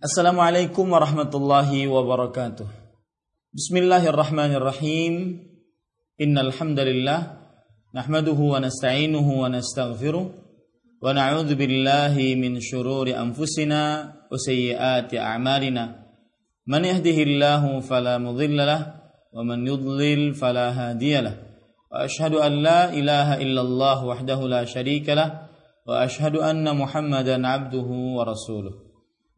Assalamualaikum warahmatullahi wabarakatuh. Bismillahirrahmanirrahim. Innal hamdalillah nahmaduhu wa nasta'inuhu wa nastaghfiruh wa na'udzu billahi min shururi anfusina wa sayyiati a'malina. Man yahdihillahu fala mudilla lahu wa man yudlil fala hadiya lahu. Wa ashhadu an la ilaha illallah wahdahu la syarika lahu واشهد ان محمدا عبده ورسوله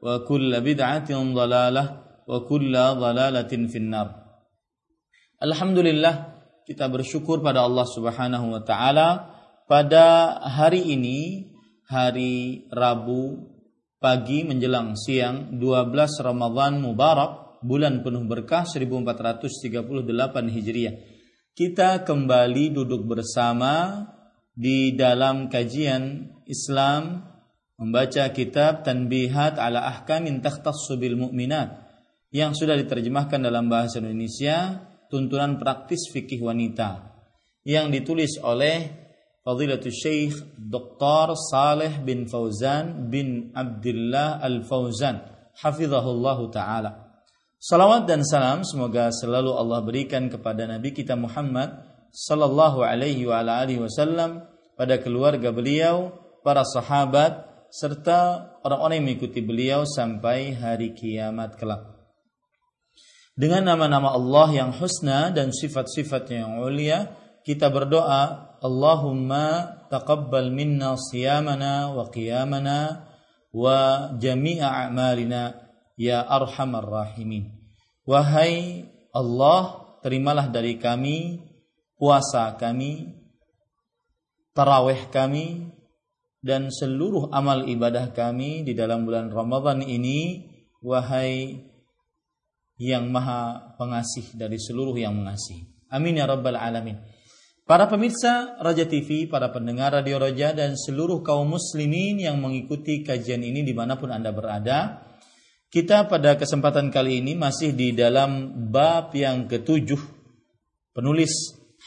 وكل kulla bid'atin وكل wa في النار finnar. Alhamdulillah kita bersyukur pada Allah Subhanahu wa taala pada hari ini hari Rabu pagi menjelang siang 12 Ramadhan Mubarak bulan penuh berkah 1438 Hijriah kita kembali duduk bersama di dalam kajian Islam membaca kitab Tanbihat ala Ahkamin Takhtassu bil Mu'minat yang sudah diterjemahkan dalam bahasa Indonesia tuntunan praktis fikih wanita yang ditulis oleh Fadilatul Syekh Dr. Saleh bin Fauzan bin Abdullah Al-Fauzan hafizahullahu taala. Salawat dan salam semoga selalu Allah berikan kepada Nabi kita Muhammad sallallahu alaihi wa ala alihi wasallam pada keluarga beliau, para sahabat serta orang-orang yang mengikuti beliau sampai hari kiamat kelak. Dengan nama-nama Allah yang husna dan sifat-sifatnya yang mulia, kita berdoa, Allahumma taqabbal minna siyamana wa qiyamana wa jami'a a'malina ya arhamar rahimin. Wahai Allah, terimalah dari kami puasa kami, tarawih kami, dan seluruh amal ibadah kami di dalam bulan Ramadan ini, wahai yang maha pengasih dari seluruh yang mengasihi. Amin ya rabbal alamin. Para pemirsa Raja TV, para pendengar Radio Raja dan seluruh kaum muslimin yang mengikuti kajian ini di mana pun Anda berada, kita pada kesempatan kali ini masih di dalam bab yang ketujuh. Penulis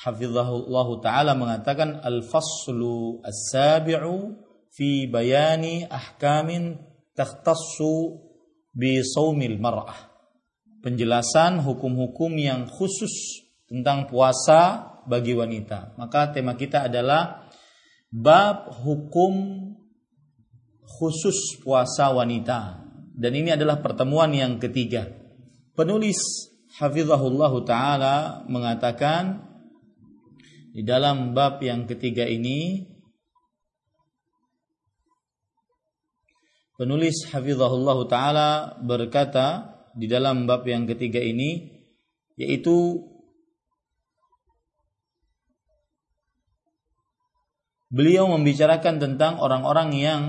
hafizahullah taala mengatakan al-faslu as-sabi'u fi bayani ahkamin takhtassu bi saumil mar'ah. Penjelasan hukum-hukum yang khusus tentang puasa bagi wanita. Maka tema kita adalah bab hukum khusus puasa wanita. Dan ini adalah pertemuan yang ketiga. Penulis Hafizahullah Ta'ala mengatakan di dalam bab yang ketiga ini penulis hafizahullah taala berkata di dalam bab yang ketiga ini yaitu beliau membicarakan tentang orang-orang yang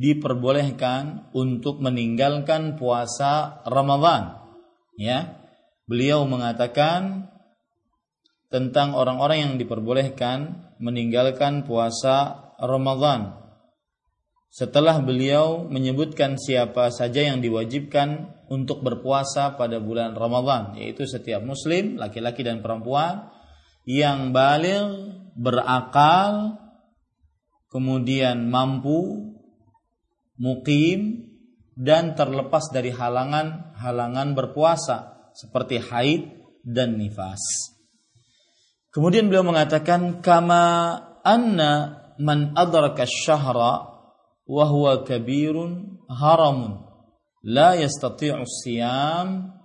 diperbolehkan untuk meninggalkan puasa Ramadan ya beliau mengatakan tentang orang-orang yang diperbolehkan meninggalkan puasa Ramadan. Setelah beliau menyebutkan siapa saja yang diwajibkan untuk berpuasa pada bulan Ramadan, yaitu setiap muslim, laki-laki dan perempuan yang balik, berakal, kemudian mampu, mukim, dan terlepas dari halangan-halangan berpuasa seperti haid dan nifas. Kemudian beliau mengatakan kama anna man adraka syahra huwa kabirun haramun la yastati'u siyam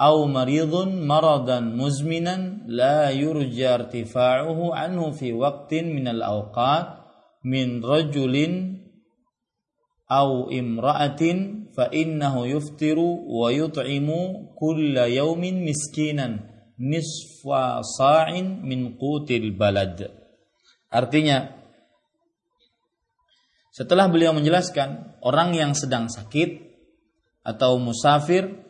أو مريض مرضا مزمنا لا يرجى ارتفاعه عنه في وقت من الأوقات من رجل أو امرأة فإنه يفطر ويطعم كل يوم مسكينا نصف صاع من قوت البلد. Artinya setelah beliau menjelaskan orang yang sedang sakit atau musafir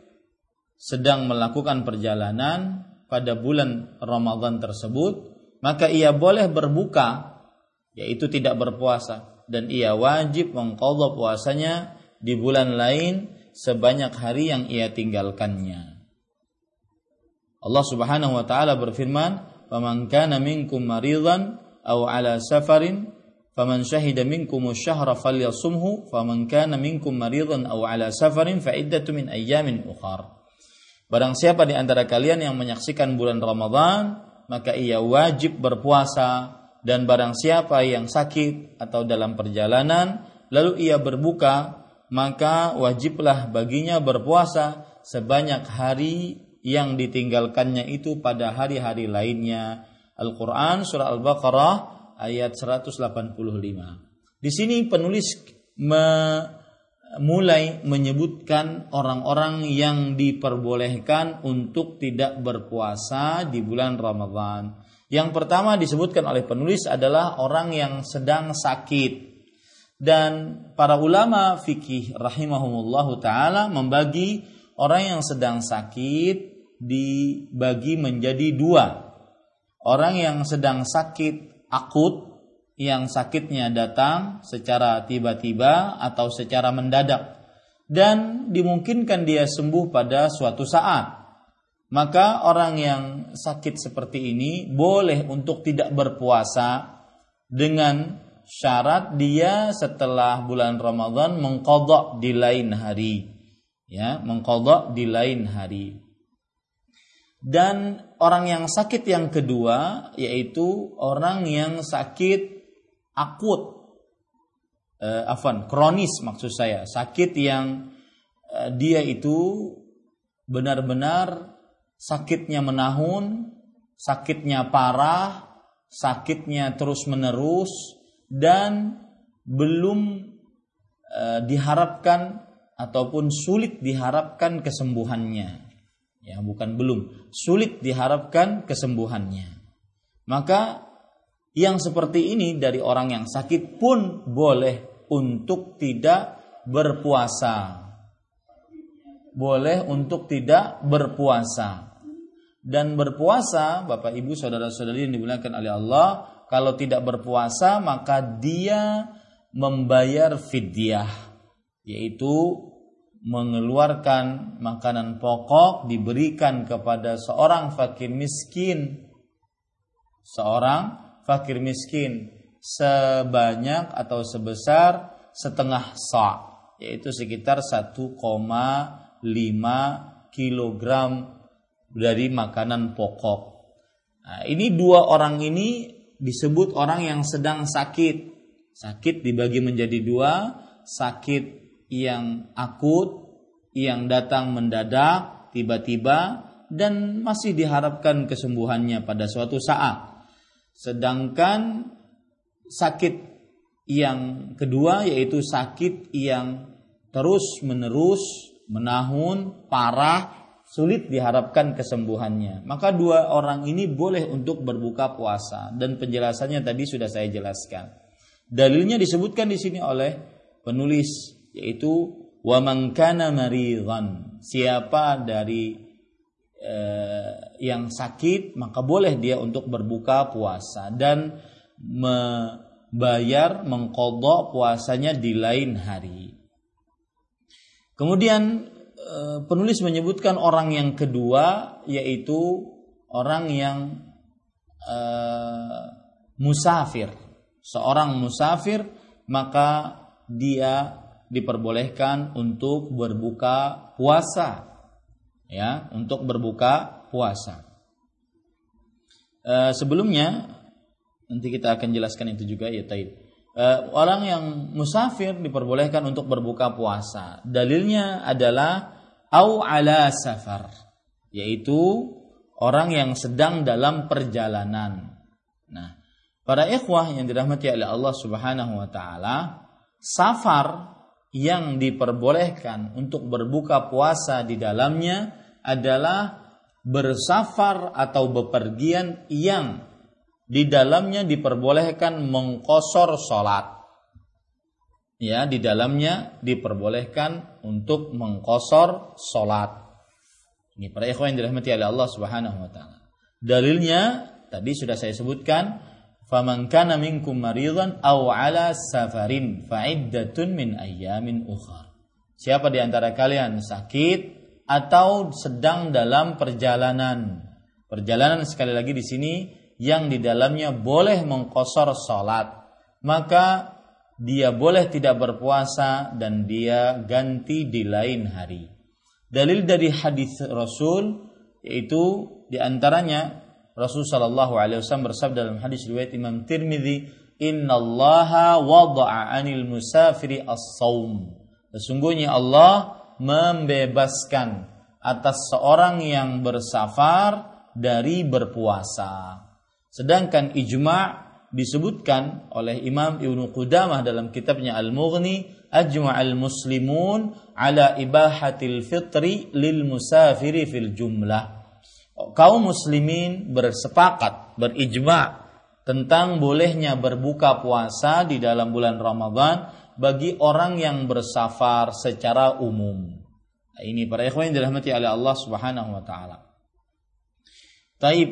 sedang melakukan perjalanan pada bulan Ramadan tersebut, maka ia boleh berbuka yaitu tidak berpuasa dan ia wajib mengqadha puasanya di bulan lain sebanyak hari yang ia tinggalkannya. Allah Subhanahu wa taala berfirman, "Faman kana minkum maridan aw ala safarin faman syahida minkum asy-syahra falyasumhu faman kana minkum maridan aw ala safarin fa iddatu min ayyamin ukhar." Barang siapa di antara kalian yang menyaksikan bulan Ramadan, maka ia wajib berpuasa dan barang siapa yang sakit atau dalam perjalanan lalu ia berbuka maka wajiblah baginya berpuasa sebanyak hari yang ditinggalkannya itu pada hari-hari lainnya. Al-Qur'an surah Al-Baqarah ayat 185. Di sini penulis me mulai menyebutkan orang-orang yang diperbolehkan untuk tidak berpuasa di bulan Ramadan. Yang pertama disebutkan oleh penulis adalah orang yang sedang sakit. Dan para ulama fikih rahimahumullah taala membagi orang yang sedang sakit dibagi menjadi dua. Orang yang sedang sakit akut yang sakitnya datang secara tiba-tiba atau secara mendadak. Dan dimungkinkan dia sembuh pada suatu saat. Maka orang yang sakit seperti ini boleh untuk tidak berpuasa dengan syarat dia setelah bulan Ramadan mengkodok di lain hari. Ya mengkodok di lain hari. Dan orang yang sakit yang kedua yaitu orang yang sakit akut eh, afan kronis maksud saya sakit yang eh, dia itu benar-benar sakitnya menahun, sakitnya parah, sakitnya terus-menerus dan belum e, diharapkan ataupun sulit diharapkan kesembuhannya. Ya, bukan belum, sulit diharapkan kesembuhannya. Maka yang seperti ini dari orang yang sakit pun boleh untuk tidak berpuasa. Boleh untuk tidak berpuasa dan berpuasa, Bapak Ibu saudara-saudari yang dimuliakan oleh Allah, kalau tidak berpuasa maka dia membayar fidyah yaitu mengeluarkan makanan pokok diberikan kepada seorang fakir miskin seorang fakir miskin sebanyak atau sebesar setengah sa yaitu sekitar 1,5 kilogram dari makanan pokok. Nah, ini dua orang ini disebut orang yang sedang sakit. Sakit dibagi menjadi dua, sakit yang akut, yang datang mendadak, tiba-tiba, dan masih diharapkan kesembuhannya pada suatu saat. Sedangkan sakit yang kedua yaitu sakit yang terus menerus menahun parah sulit diharapkan kesembuhannya. Maka dua orang ini boleh untuk berbuka puasa dan penjelasannya tadi sudah saya jelaskan. Dalilnya disebutkan di sini oleh penulis yaitu wa man maridhan. Siapa dari eh, yang sakit maka boleh dia untuk berbuka puasa dan membayar mengkodok puasanya di lain hari. Kemudian Eh, penulis menyebutkan orang yang kedua yaitu orang yang uh, musafir. Seorang musafir maka dia diperbolehkan untuk berbuka puasa. Ya, untuk berbuka puasa. Uh, sebelumnya nanti kita akan jelaskan itu juga ya Taib uh, orang yang musafir diperbolehkan untuk berbuka puasa. Dalilnya adalah au ala safar. yaitu orang yang sedang dalam perjalanan. Nah, para ikhwah yang dirahmati oleh Allah Subhanahu wa taala, safar yang diperbolehkan untuk berbuka puasa di dalamnya adalah bersafar atau bepergian yang di dalamnya diperbolehkan mengkosor sholat. Ya, di dalamnya diperbolehkan untuk mengkosor sholat. Ini para ikhwan yang dirahmati oleh Allah Subhanahu wa taala. Dalilnya tadi sudah saya sebutkan, "Faman kana minkum maridan aw ala safarin fa'iddatun min ayyamin ukhar." Siapa di antara kalian sakit atau sedang dalam perjalanan. Perjalanan sekali lagi di sini yang di dalamnya boleh mengkosor sholat, maka dia boleh tidak berpuasa dan dia ganti di lain hari. Dalil dari hadis Rasul yaitu di antaranya Rasul Shallallahu Alaihi Wasallam bersabda dalam hadis riwayat Imam Tirmidzi, Inna Allah wada'a anil musafiri as-saum. Sesungguhnya Allah membebaskan atas seorang yang bersafar dari berpuasa. Sedangkan ijma' disebutkan oleh Imam Ibnu Qudamah dalam kitabnya Al-Mughni ajma'al muslimun ala ibahatil fitri lil musafiri fil jumlah. Kaum muslimin bersepakat, berijma' tentang bolehnya berbuka puasa di dalam bulan Ramadan bagi orang yang bersafar secara umum. Nah, ini para ikhwan yang dirahmati oleh Allah Subhanahu wa taala. Taib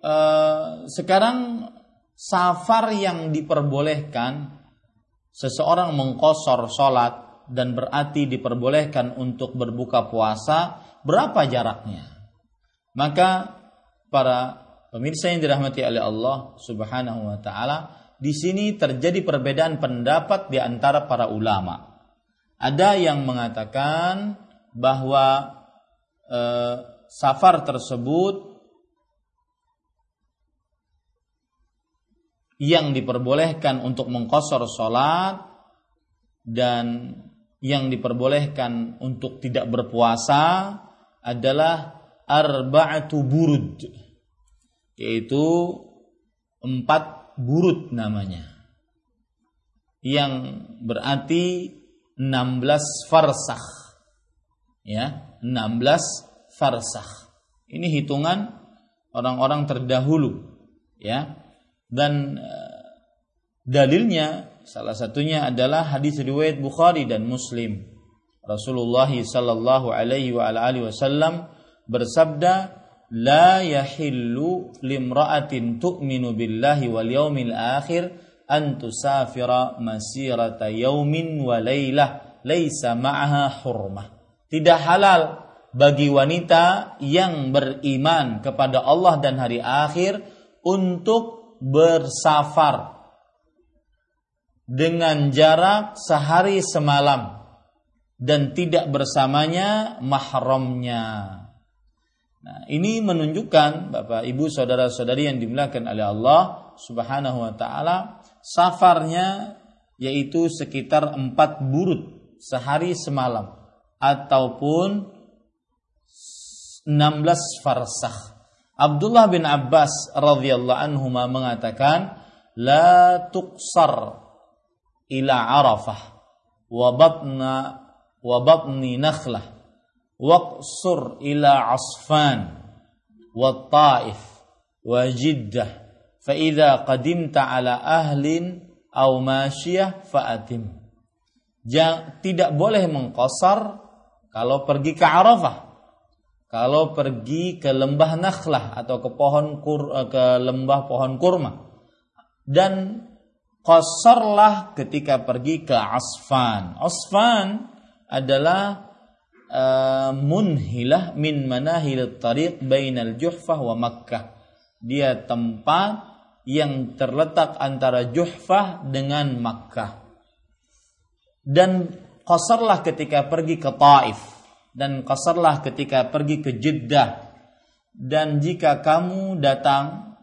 uh, sekarang safar yang diperbolehkan seseorang mengkosor sholat dan berarti diperbolehkan untuk berbuka puasa berapa jaraknya? Maka para pemirsa yang dirahmati oleh Allah Subhanahu wa taala di sini terjadi perbedaan pendapat di antara para ulama. Ada yang mengatakan bahwa e, safar tersebut yang diperbolehkan untuk mengkosor sholat dan yang diperbolehkan untuk tidak berpuasa adalah arba'atu burud. Yaitu empat burut namanya. Yang berarti 16 farsakh. Ya 16 farsakh. Ini hitungan orang-orang terdahulu. Ya dan uh, dalilnya salah satunya adalah hadis riwayat Bukhari dan Muslim. Rasulullah sallallahu alaihi wa alihi wasallam bersabda la yahillu limra'atin tu'minu billahi wal yawmil akhir an tusafira masirata yaumin wa laylah laisa ma'aha hurmah. Tidak halal bagi wanita yang beriman kepada Allah dan hari akhir untuk bersafar dengan jarak sehari semalam dan tidak bersamanya mahramnya. Nah, ini menunjukkan Bapak Ibu saudara-saudari yang dimuliakan oleh Allah Subhanahu wa taala, safarnya yaitu sekitar empat burut sehari semalam ataupun 16 farsakh. Abdullah bin Abbas radhiyallahu anhu mengatakan la tuqsar ila Arafah wa batna wa batni nakhlah waqsur ila asfan wa taif wa jiddah. Fa idza qadimta ala ahlin aw masyiyah fa'atim. Tidak boleh mengkosar kalau pergi ke Arafah. Kalau pergi ke lembah Nakhlah atau ke pohon kur, ke lembah pohon kurma. Dan kosarlah ketika pergi ke Asfan. Asfan adalah uh, munhilah min manahil tariq bainal Juhfah wa Makkah. Dia tempat yang terletak antara Juhfah dengan Makkah. Dan qasarlah ketika pergi ke Taif dan qasarlah ketika pergi ke Jeddah. Dan jika kamu datang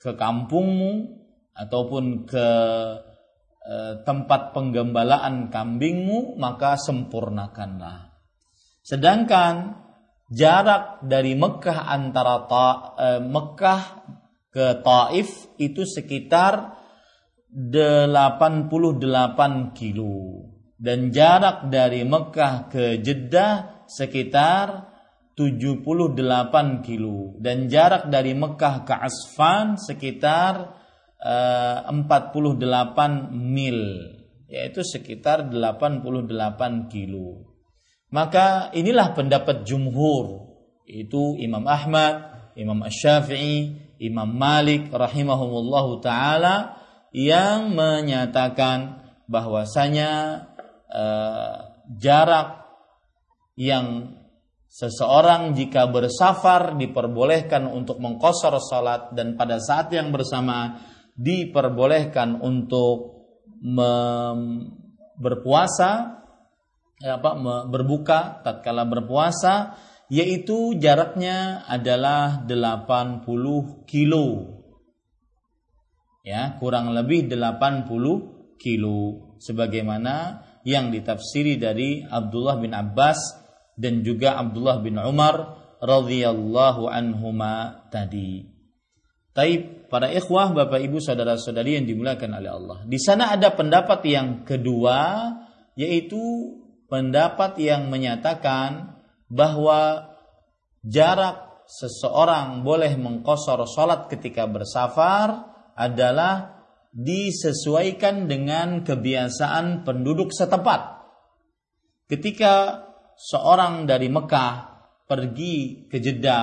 ke kampungmu ataupun ke eh, tempat penggembalaan kambingmu maka sempurnakanlah Sedangkan jarak dari Mekah antara Ta, eh, Mekah ke Taif itu sekitar 88 kilo dan jarak dari Mekah ke Jeddah sekitar 78 kilo dan jarak dari Mekah ke Asfan sekitar eh, 48 mil yaitu sekitar 88 kilo. Maka inilah pendapat jumhur. Itu Imam Ahmad, Imam Asy-Syafi'i, Imam Malik rahimahumullahu taala yang menyatakan bahwasanya uh, jarak yang seseorang jika bersafar diperbolehkan untuk mengkosor salat dan pada saat yang bersamaan diperbolehkan untuk berpuasa apa berbuka tatkala berpuasa yaitu jaraknya adalah 80 kilo ya kurang lebih 80 kilo sebagaimana yang ditafsiri dari Abdullah bin Abbas dan juga Abdullah bin Umar radhiyallahu anhuma tadi. Taib para ikhwah, Bapak Ibu, saudara-saudari yang dimuliakan oleh Allah. Di sana ada pendapat yang kedua yaitu pendapat yang menyatakan bahwa jarak seseorang boleh mengkosor sholat ketika bersafar adalah disesuaikan dengan kebiasaan penduduk setempat. Ketika seorang dari Mekah pergi ke Jeddah,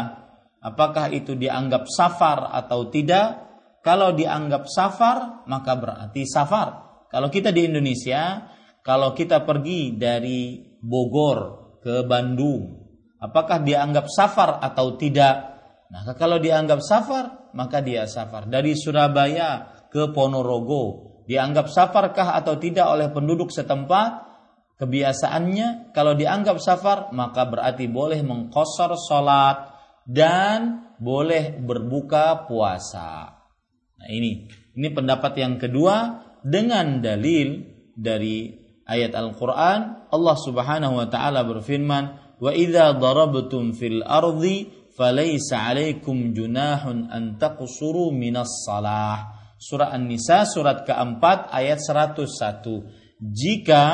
apakah itu dianggap safar atau tidak? Kalau dianggap safar, maka berarti safar. Kalau kita di Indonesia, kalau kita pergi dari Bogor ke Bandung, apakah dianggap safar atau tidak? Maka kalau dianggap safar, maka dia safar. Dari Surabaya ke Ponorogo, dianggap safarkah atau tidak oleh penduduk setempat? Kebiasaannya kalau dianggap safar maka berarti boleh mengkosor sholat dan boleh berbuka puasa. Nah ini, ini pendapat yang kedua dengan dalil dari ayat Al-Quran Allah subhanahu wa ta'ala berfirman wa idza darabtum fil ardi falaysa alaikum junahun an taqsuru minas salah. Surah An-Nisa surat keempat ayat 101. Jika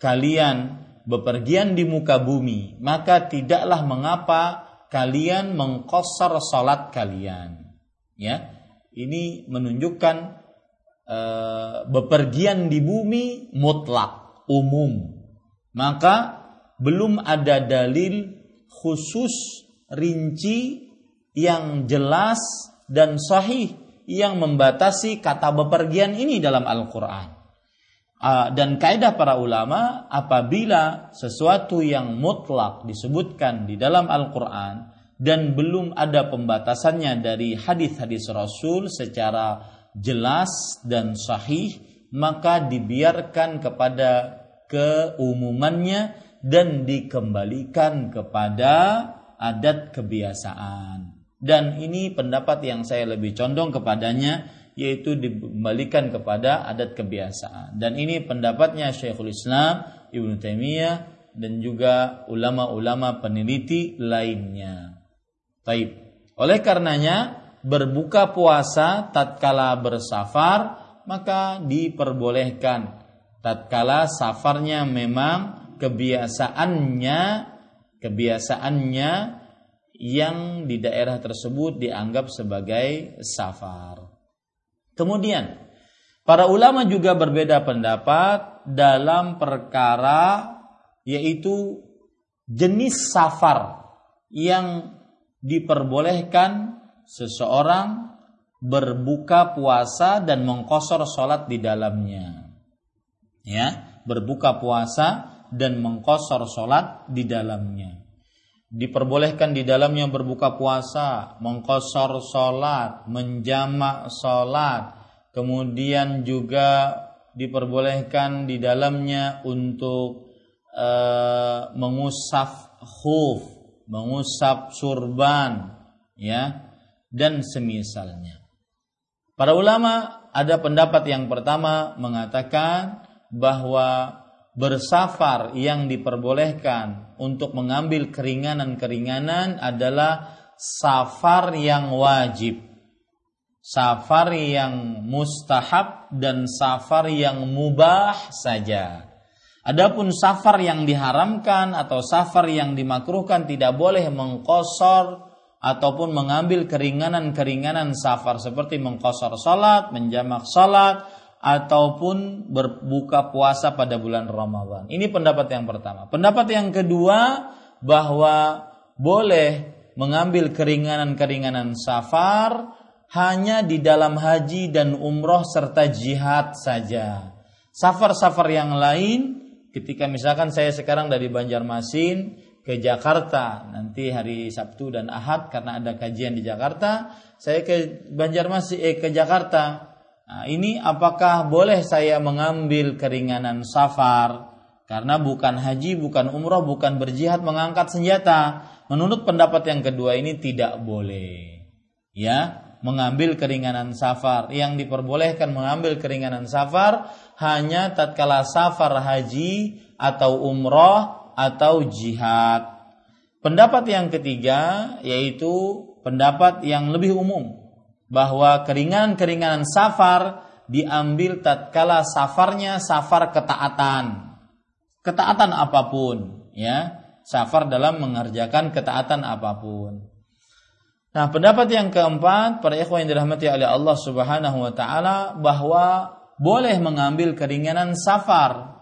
kalian bepergian di muka bumi, maka tidaklah mengapa kalian mengkosor salat kalian. Ya, ini menunjukkan e, bepergian di bumi mutlak, umum. Maka belum ada dalil khusus rinci yang jelas dan sahih yang membatasi kata bepergian ini dalam Al-Quran. Dan kaidah para ulama apabila sesuatu yang mutlak disebutkan di dalam Al-Quran dan belum ada pembatasannya dari hadis-hadis Rasul secara jelas dan sahih maka dibiarkan kepada keumumannya dan dikembalikan kepada adat kebiasaan. Dan ini pendapat yang saya lebih condong kepadanya yaitu dikembalikan kepada adat kebiasaan. Dan ini pendapatnya Syekhul Islam Ibnu Taimiyah dan juga ulama-ulama peneliti lainnya. Taib. Oleh karenanya berbuka puasa tatkala bersafar maka diperbolehkan tatkala safarnya memang kebiasaannya kebiasaannya yang di daerah tersebut dianggap sebagai safar. Kemudian, para ulama juga berbeda pendapat dalam perkara yaitu jenis safar yang diperbolehkan seseorang berbuka puasa dan mengkosor sholat di dalamnya. Ya, berbuka puasa dan mengkosor sholat di dalamnya. Diperbolehkan di dalamnya berbuka puasa, mengkosor sholat, menjamak sholat, kemudian juga diperbolehkan di dalamnya untuk uh, mengusap khuf, mengusap surban, ya, dan semisalnya. Para ulama ada pendapat yang pertama mengatakan bahwa bersafar yang diperbolehkan untuk mengambil keringanan-keringanan adalah safar yang wajib, safar yang mustahab dan safar yang mubah saja. Adapun safar yang diharamkan atau safar yang dimakruhkan tidak boleh mengkosor ataupun mengambil keringanan-keringanan safar seperti mengkosor salat, menjamak salat, ataupun berbuka puasa pada bulan Ramadan. Ini pendapat yang pertama. Pendapat yang kedua bahwa boleh mengambil keringanan-keringanan safar hanya di dalam haji dan umroh serta jihad saja. Safar-safar yang lain ketika misalkan saya sekarang dari Banjarmasin ke Jakarta nanti hari Sabtu dan Ahad karena ada kajian di Jakarta saya ke Banjarmasin eh ke Jakarta. Nah, ini apakah boleh saya mengambil keringanan safar? Karena bukan haji bukan umroh bukan berjihad mengangkat senjata. Menurut pendapat yang kedua ini tidak boleh. Ya mengambil keringanan safar. Yang diperbolehkan mengambil keringanan safar hanya tatkala safar haji atau umroh atau jihad. Pendapat yang ketiga yaitu pendapat yang lebih umum bahwa keringanan-keringanan safar diambil tatkala safarnya safar ketaatan. Ketaatan apa pun, ya. Safar dalam mengerjakan ketaatan apa pun. Nah, pendapat yang keempat, para ikhwan yang dirahmati oleh Allah Subhanahu wa taala bahwa boleh mengambil keringanan safar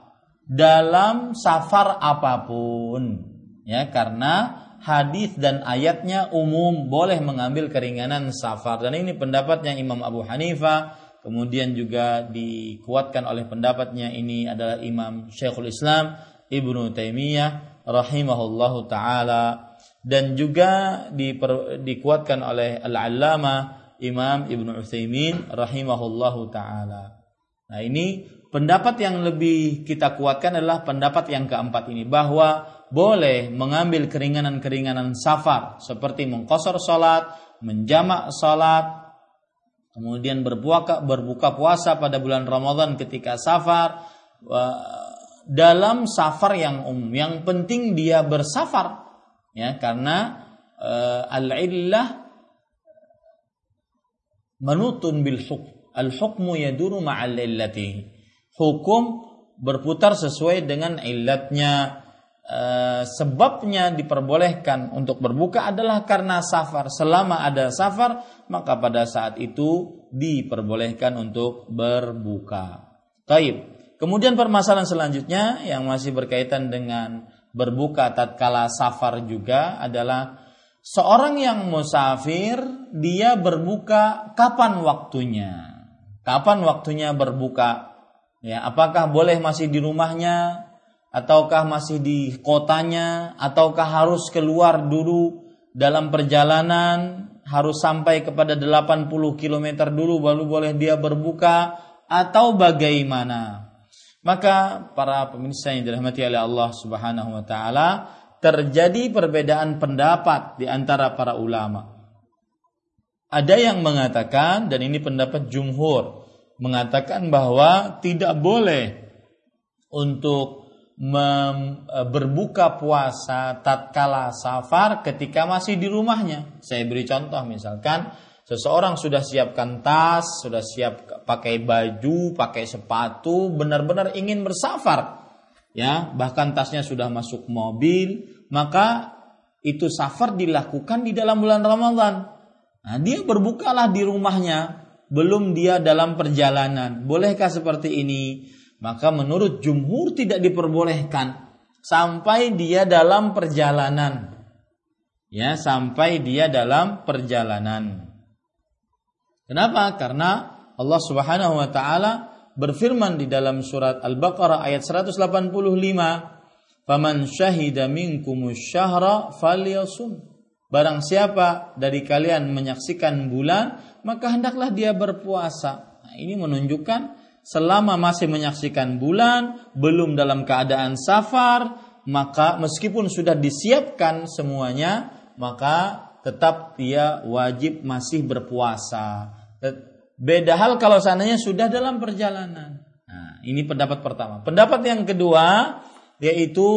dalam safar apa pun ya karena hadis dan ayatnya umum boleh mengambil keringanan safar dan ini pendapatnya Imam Abu Hanifah kemudian juga dikuatkan oleh pendapatnya ini adalah Imam Syekhul Islam Ibnu Taimiyah rahimahullahu taala dan juga diper, dikuatkan oleh Al-Allamah Imam Ibnu Utsaimin rahimahullahu taala. Nah, ini Pendapat yang lebih kita kuatkan adalah pendapat yang keempat ini bahwa boleh mengambil keringanan-keringanan safar seperti mengkosor salat, menjamak salat, kemudian berbuka berbuka puasa pada bulan Ramadan ketika safar dalam safar yang umum. Yang penting dia bersafar ya karena uh, al-illah manutun bil hukm. Al-hukmu yaduru ma'al illati hukum berputar sesuai dengan ilatnya e, sebabnya diperbolehkan untuk berbuka adalah karena safar selama ada safar maka pada saat itu diperbolehkan untuk berbuka Taib. Kemudian permasalahan selanjutnya yang masih berkaitan dengan berbuka tatkala safar juga adalah seorang yang musafir dia berbuka kapan waktunya? Kapan waktunya berbuka? Ya, apakah boleh masih di rumahnya ataukah masih di kotanya ataukah harus keluar dulu dalam perjalanan harus sampai kepada 80 km dulu baru boleh dia berbuka atau bagaimana? Maka para pemirsa yang dirahmati oleh Allah Subhanahu wa taala terjadi perbedaan pendapat di antara para ulama. Ada yang mengatakan dan ini pendapat jumhur mengatakan bahwa tidak boleh untuk mem, e, berbuka puasa tatkala safar ketika masih di rumahnya. Saya beri contoh misalkan seseorang sudah siapkan tas, sudah siap pakai baju, pakai sepatu, benar-benar ingin bersafar. Ya, bahkan tasnya sudah masuk mobil, maka itu safar dilakukan di dalam bulan Ramadan. Nah, dia berbukalah di rumahnya belum dia dalam perjalanan. Bolehkah seperti ini? Maka menurut jumhur tidak diperbolehkan sampai dia dalam perjalanan. Ya, sampai dia dalam perjalanan. Kenapa? Karena Allah Subhanahu wa taala berfirman di dalam surat Al-Baqarah ayat 185, "Faman syahida minkumus syahra falyasum." Barang siapa dari kalian menyaksikan bulan, maka hendaklah dia berpuasa. Nah, ini menunjukkan selama masih menyaksikan bulan, belum dalam keadaan safar, maka meskipun sudah disiapkan semuanya, maka tetap dia wajib masih berpuasa. Beda hal kalau seandainya sudah dalam perjalanan. Nah, ini pendapat pertama. Pendapat yang kedua yaitu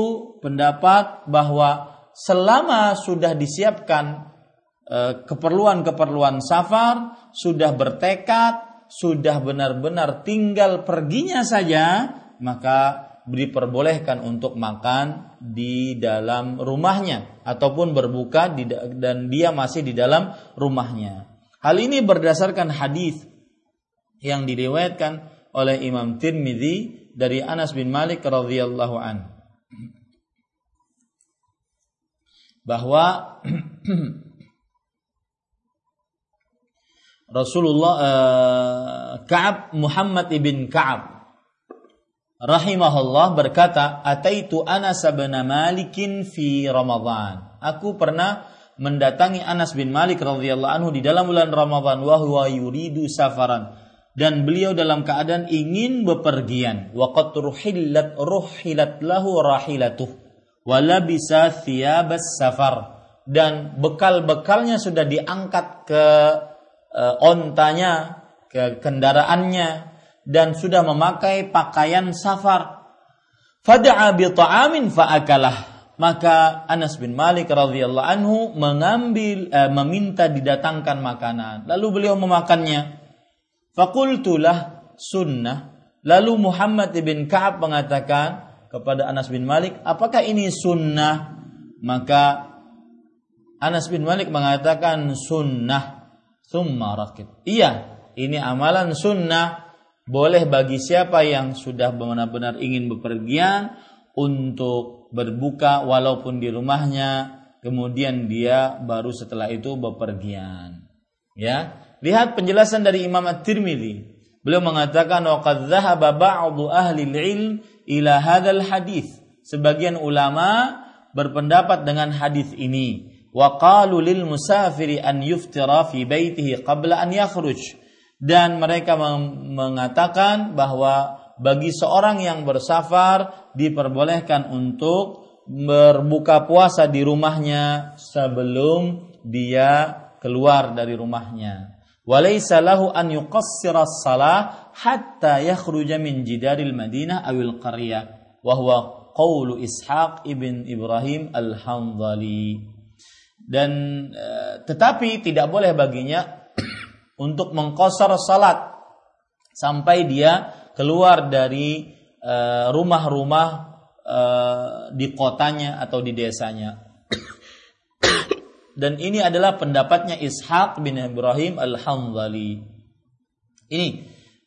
pendapat bahwa selama sudah disiapkan keperluan-keperluan safar, sudah bertekad, sudah benar-benar tinggal perginya saja, maka diperbolehkan untuk makan di dalam rumahnya ataupun berbuka di, dan dia masih di dalam rumahnya. Hal ini berdasarkan hadis yang diriwayatkan oleh Imam Tirmidzi dari Anas bin Malik radhiyallahu an bahwa Rasulullah uh, Ka'ab Muhammad ibn Ka'ab rahimahullah berkata, "Ataitu Anas bin Malikin fi Ramadan." Aku pernah mendatangi Anas bin Malik radhiyallahu anhu di dalam bulan Ramadan wa huwa yuridu safaran. Dan beliau dalam keadaan ingin bepergian. Wa qad ruhilat ruhilat lahu rahilatuh. Wa labisa thiyabas safar. Dan bekal-bekalnya sudah diangkat ke ontanya ke kendaraannya dan sudah memakai pakaian safar. Fada'a bi ta'amin fa'akalah. Maka Anas bin Malik radhiyallahu anhu mengambil eh, meminta didatangkan makanan. Lalu beliau memakannya. Fakultulah sunnah. Lalu Muhammad bin Ka'ab mengatakan kepada Anas bin Malik, apakah ini sunnah? Maka Anas bin Malik mengatakan sunnah. Thumma rakit. Iya, ini amalan sunnah boleh bagi siapa yang sudah benar-benar ingin bepergian untuk berbuka walaupun di rumahnya, kemudian dia baru setelah itu bepergian. Ya, lihat penjelasan dari Imam At-Tirmidzi. Beliau mengatakan waqad dhahaba ba'du ahli ilm ila hadzal hadis. Sebagian ulama berpendapat dengan hadis ini. Lil musafiri an yuftira fi baitihi qabla an yakhruj dan mereka mengatakan bahwa bagi seorang yang bersafar diperbolehkan untuk berbuka puasa di rumahnya sebelum dia keluar dari rumahnya. An yuqassira salah hatta yakhruja min jidaril Madinah awil qaryah wa huwa qawlu Ishaq ibn Ibrahim. Dan eh, tetapi tidak boleh baginya untuk mengkosor salat sampai dia keluar dari eh, rumah-rumah uh, di kotanya atau di desanya. Dan ini adalah pendapatnya Ishaq bin Ibrahim Al-Hanzali. Ini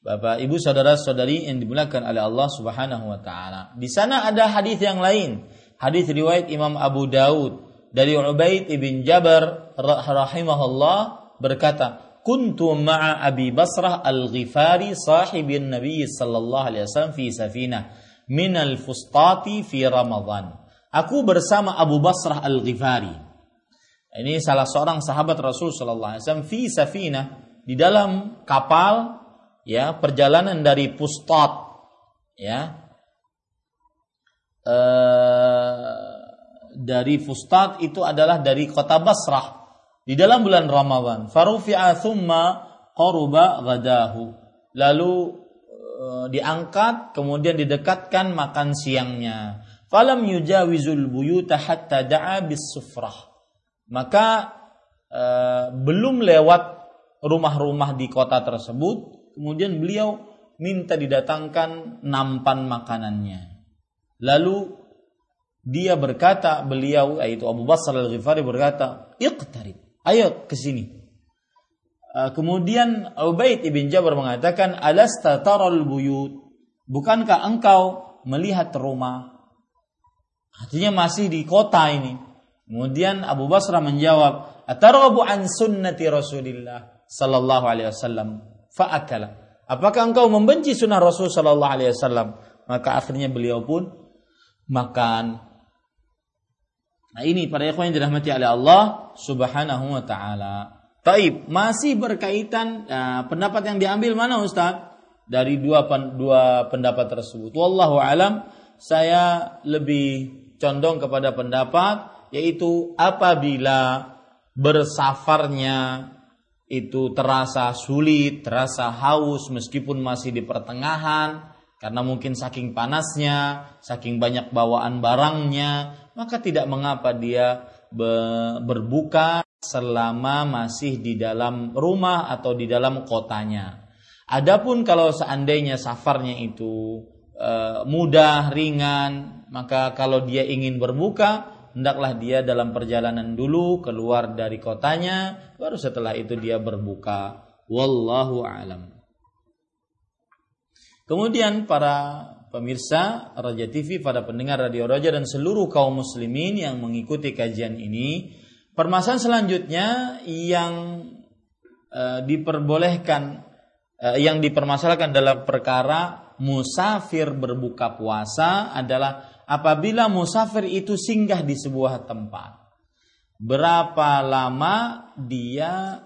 Bapak, Ibu, saudara-saudari yang dimuliakan oleh Allah Subhanahu wa taala. Di sana ada hadis yang lain. Hadis riwayat Imam Abu Daud dari Ubaid ibn Jabar rahimahullah berkata, kuntu ma'a Abi Basrah Al-Ghifari sahibin Nabi sallallahu alaihi wasallam fi safinah min al-fustati fi Ramadan. Aku bersama Abu Basrah Al-Ghifari. Ini salah seorang sahabat Rasul sallallahu alaihi wasallam fi safinah di dalam kapal ya perjalanan dari Pustat ya uh, dari Fustat itu adalah dari kota Basrah di dalam bulan Ramadan. Farufi'a thumma qaruba ghadahu. Lalu e, diangkat kemudian didekatkan makan siangnya. Falam yujawizul buyuta hatta da'a bis sufrah. Maka e, belum lewat rumah-rumah di kota tersebut, kemudian beliau minta didatangkan nampan makanannya. Lalu dia berkata, beliau yaitu Abu Basar al-Ghifari berkata, "Iqtarib." ayo ke sini. Uh, kemudian Ubaid ibn Jabir mengatakan, Alasta taral buyut. Bukankah engkau melihat rumah? Artinya masih di kota ini. Kemudian Abu Basrah menjawab, Atarabu an sunnati Rasulillah sallallahu alaihi wasallam fa'akala. Apakah engkau membenci sunnah Rasul sallallahu alaihi wasallam? Maka akhirnya beliau pun makan Nah ini para ikhwan yang dirahmati oleh Allah Subhanahu wa taala. Taib masih berkaitan uh, pendapat yang diambil mana Ustaz? Dari dua dua pendapat tersebut. Wallahu alam saya lebih condong kepada pendapat yaitu apabila bersafarnya itu terasa sulit, terasa haus meskipun masih di pertengahan, karena mungkin saking panasnya, saking banyak bawaan barangnya, maka tidak mengapa dia berbuka selama masih di dalam rumah atau di dalam kotanya. Adapun kalau seandainya safarnya itu e, mudah, ringan, maka kalau dia ingin berbuka, hendaklah dia dalam perjalanan dulu keluar dari kotanya, baru setelah itu dia berbuka. Wallahu alam. Kemudian para pemirsa Raja TV, pada pendengar Radio Raja dan seluruh kaum muslimin yang mengikuti kajian ini, permasalahan selanjutnya yang uh, diperbolehkan uh, yang dipermasalahkan dalam perkara musafir berbuka puasa adalah apabila musafir itu singgah di sebuah tempat. Berapa lama dia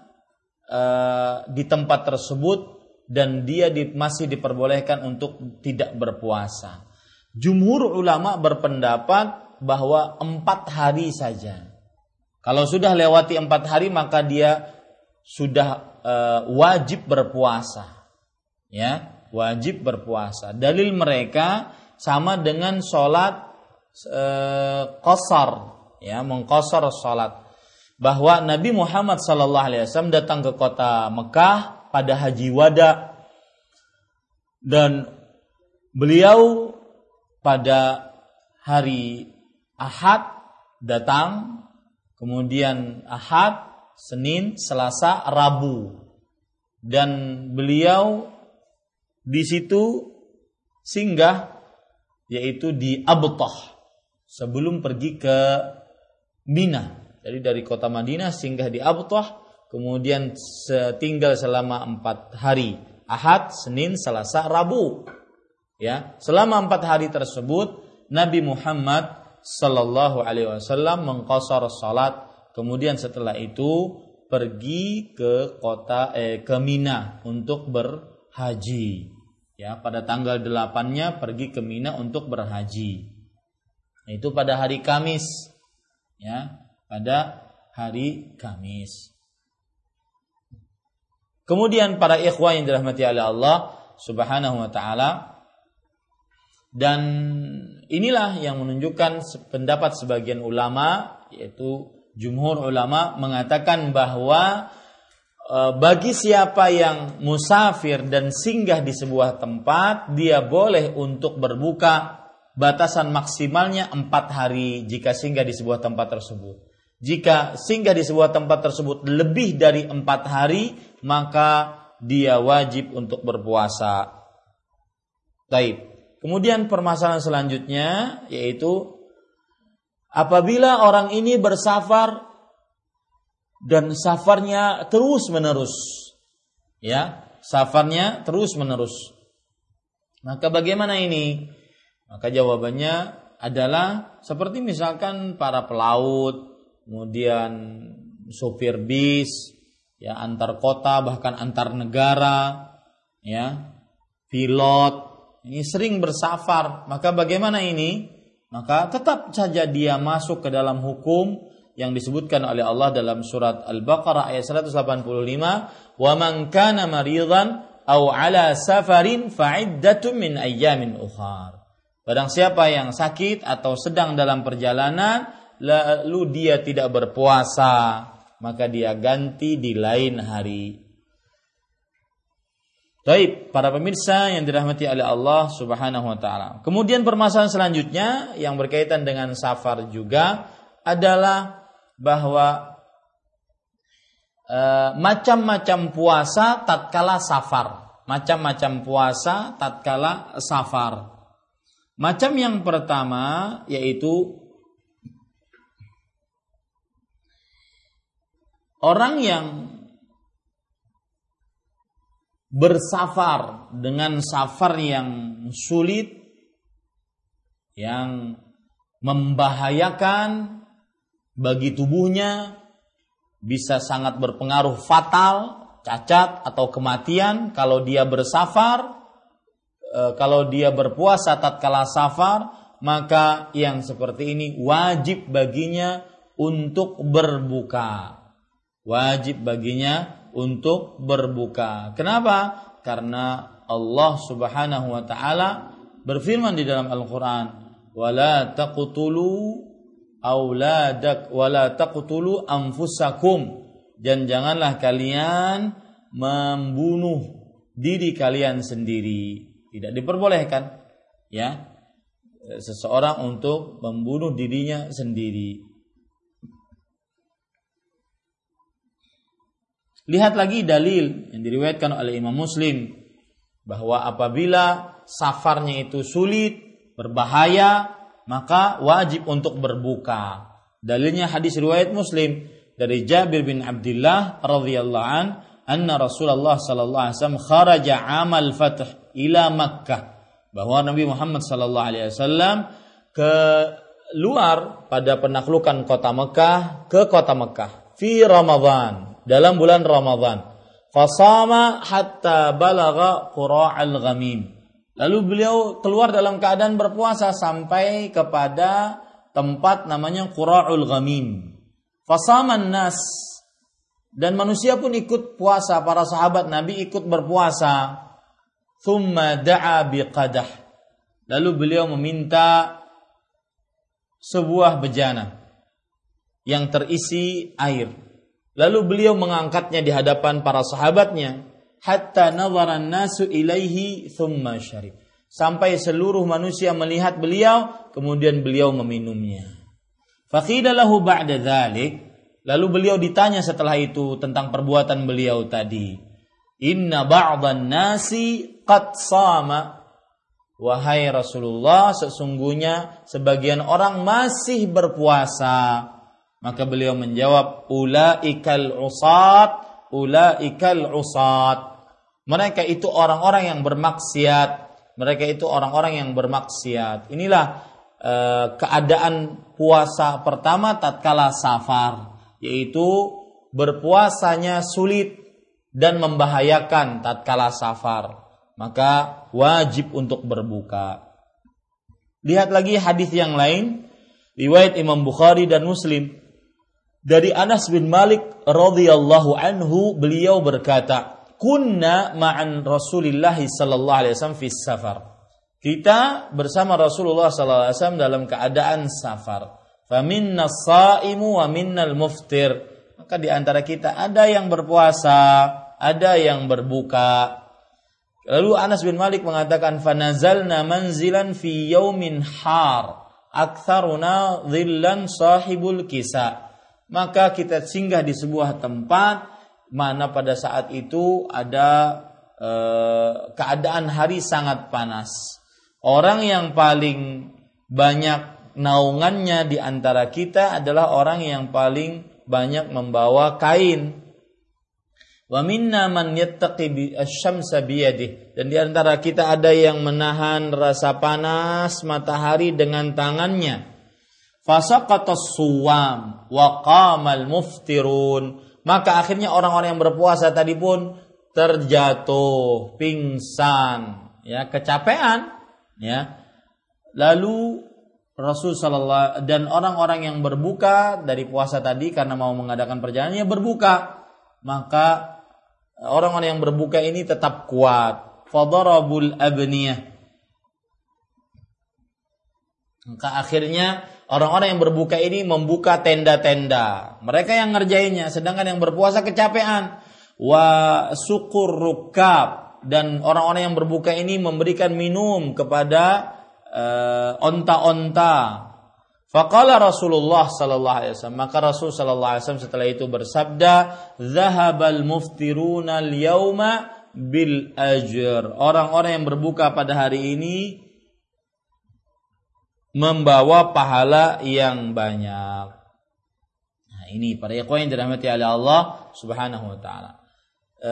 uh, di tempat tersebut dan dia di, masih diperbolehkan untuk tidak berpuasa. Jumhur ulama berpendapat bahwa empat hari saja. Kalau sudah lewati empat hari maka dia sudah e, wajib berpuasa. Ya, wajib berpuasa. Dalil mereka sama dengan sholat e, kosar, ya, mengkosor sholat. Bahwa Nabi Muhammad SAW datang ke kota Mekah pada haji wada. Dan beliau pada hari Ahad datang kemudian Ahad Senin Selasa Rabu. Dan beliau di situ singgah yaitu di Abtah sebelum pergi ke Mina. Jadi dari kota Madinah singgah di Abtah kemudian tinggal selama empat hari Ahad, Senin, Selasa, Rabu. Ya, selama empat hari tersebut Nabi Muhammad Sallallahu Alaihi Wasallam mengkosor salat, kemudian setelah itu pergi ke kota eh, ke Mina untuk berhaji. Ya, pada tanggal delapannya pergi ke Mina untuk berhaji. Itu pada hari Kamis. Ya, pada hari Kamis. Kemudian para ikhwah yang dirahmati oleh Allah Subhanahu wa taala. Dan inilah yang menunjukkan pendapat sebagian ulama yaitu jumhur ulama mengatakan bahwa e, bagi siapa yang musafir dan singgah di sebuah tempat dia boleh untuk berbuka batasan maksimalnya empat hari jika singgah di sebuah tempat tersebut. Jika singgah di sebuah tempat tersebut lebih dari empat hari, maka dia wajib untuk berpuasa. Taib. Kemudian permasalahan selanjutnya yaitu apabila orang ini bersafar dan safarnya terus menerus, ya, safarnya terus menerus. Maka bagaimana ini? Maka jawabannya adalah seperti misalkan para pelaut, kemudian sopir bis, ya antar kota bahkan antar negara, ya pilot ini sering bersafar. Maka bagaimana ini? Maka tetap saja dia masuk ke dalam hukum yang disebutkan oleh Allah dalam surat Al-Baqarah ayat 185, "Wa man kana maridan aw ala safarin fa'iddatun min ayyamin ukhar." Barang siapa yang sakit atau sedang dalam perjalanan, lalu dia tidak berpuasa, maka dia ganti di lain hari. Baik, para pemirsa yang dirahmati oleh Allah Subhanahu wa taala. Kemudian permasalahan selanjutnya yang berkaitan dengan safar juga adalah bahwa uh, macam-macam puasa tatkala safar. Macam-macam puasa tatkala safar. Macam yang pertama yaitu orang yang bersafar dengan safar yang sulit yang membahayakan bagi tubuhnya bisa sangat berpengaruh fatal, cacat atau kematian kalau dia bersafar, e, kalau dia berpuasa tatkala safar, maka yang seperti ini wajib baginya untuk berbuka wajib baginya untuk berbuka. Kenapa? karena Allah Subhanahu wa taala berfirman di dalam Al-Qur'an, "Wala taqtulu auladak wala taqtulu anfusakum." Dan janganlah kalian membunuh diri kalian sendiri. Tidak diperbolehkan ya seseorang untuk membunuh dirinya sendiri. Lihat lagi dalil yang diriwayatkan oleh Imam Muslim bahwa apabila safarnya itu sulit, berbahaya, maka wajib untuk berbuka. Dalilnya hadis riwayat Muslim dari Jabir bin Abdullah radhiyallahu an anna Rasulullah sallallahu alaihi wasallam kharaja amal fath ila Makkah bahwa Nabi Muhammad sallallahu alaihi wasallam ke luar pada penaklukan kota Mekah ke kota Mekah fi Ramadan dalam bulan Ramadhan. Fasama hatta balagha qura'al ghamim. Lalu beliau keluar dalam keadaan berpuasa sampai kepada tempat namanya Qura'ul Ghamim. Fasaman nas dan manusia pun ikut puasa, para sahabat Nabi ikut berpuasa. Thumma da'a biqadah. Lalu beliau meminta sebuah bejana yang terisi air. Lalu beliau mengangkatnya di hadapan para sahabatnya hatta nazaran nasu ilaihi thumma syarib. Sampai seluruh manusia melihat beliau kemudian beliau meminumnya. Faqila ba'da dhalik lalu beliau ditanya setelah itu tentang perbuatan beliau tadi. Inna ba'dan nasi qad sama Wahai Rasulullah, sesungguhnya sebagian orang masih berpuasa maka beliau menjawab, ulaikal usat, ulaikal usat. Mereka itu orang-orang yang bermaksiat. Mereka itu orang-orang yang bermaksiat. Inilah eh, keadaan puasa pertama tatkala safar, yaitu berpuasanya sulit dan membahayakan tatkala safar. Maka wajib untuk berbuka. Lihat lagi hadis yang lain riwayat Imam Bukhari dan Muslim dari Anas bin Malik radhiyallahu anhu beliau berkata, "Kunna ma'an Rasulillah sallallahu alaihi wasallam fi safar." Kita bersama Rasulullah sallallahu alaihi wasallam dalam keadaan safar. Faminna saimu wa minnal muftir. Maka di antara kita ada yang berpuasa, ada yang berbuka. Lalu Anas bin Malik mengatakan fanazalna manzilan fi yaumin har aktsaruna dhillan sahibul kisa maka kita singgah di sebuah tempat mana pada saat itu ada e, keadaan hari sangat panas. Orang yang paling banyak naungannya di antara kita adalah orang yang paling banyak membawa kain. Wa minna man. Dan di antara kita ada yang menahan rasa panas matahari dengan tangannya fasaqatas suwam wa qamal muftirun. Maka akhirnya orang-orang yang berpuasa tadi pun terjatuh pingsan ya kecapean ya. Lalu Rasul sallallahu dan orang-orang yang berbuka dari puasa tadi karena mau mengadakan perjalanannya berbuka. Maka orang-orang yang berbuka ini tetap kuat. Fadarabul abniyah. Maka akhirnya orang-orang yang berbuka ini membuka tenda-tenda. Mereka yang ngerjainnya, sedangkan yang berpuasa kecapean. Wa syukur rukab dan orang-orang yang berbuka ini memberikan minum kepada uh, onta-onta. Faqala Rasulullah sallallahu alaihi wasallam maka Rasul sallallahu alaihi wasallam setelah itu bersabda, "Zahabal muftiruna al-yauma bil ajr." Orang-orang yang berbuka pada hari ini membawa pahala yang banyak. Nah, ini para ikhwan yang dirahmati oleh Allah Subhanahu wa taala. E,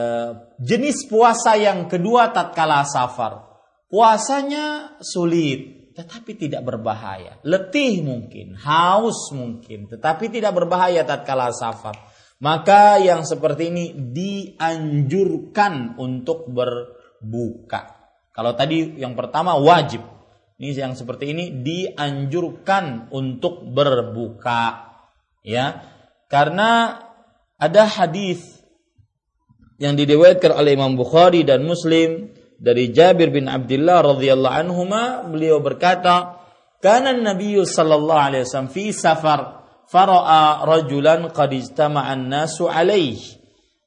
jenis puasa yang kedua tatkala safar. Puasanya sulit tetapi tidak berbahaya. Letih mungkin, haus mungkin, tetapi tidak berbahaya tatkala safar. Maka yang seperti ini dianjurkan untuk berbuka. Kalau tadi yang pertama wajib, ini yang seperti ini dianjurkan untuk berbuka ya. Karena ada hadis yang diriwayatkan oleh Imam Bukhari dan Muslim dari Jabir bin Abdullah radhiyallahu anhuma beliau berkata kana Nabi sallallahu alaihi wasallam fi safar fara'a rajulan qad ijtama'an nasu alaihi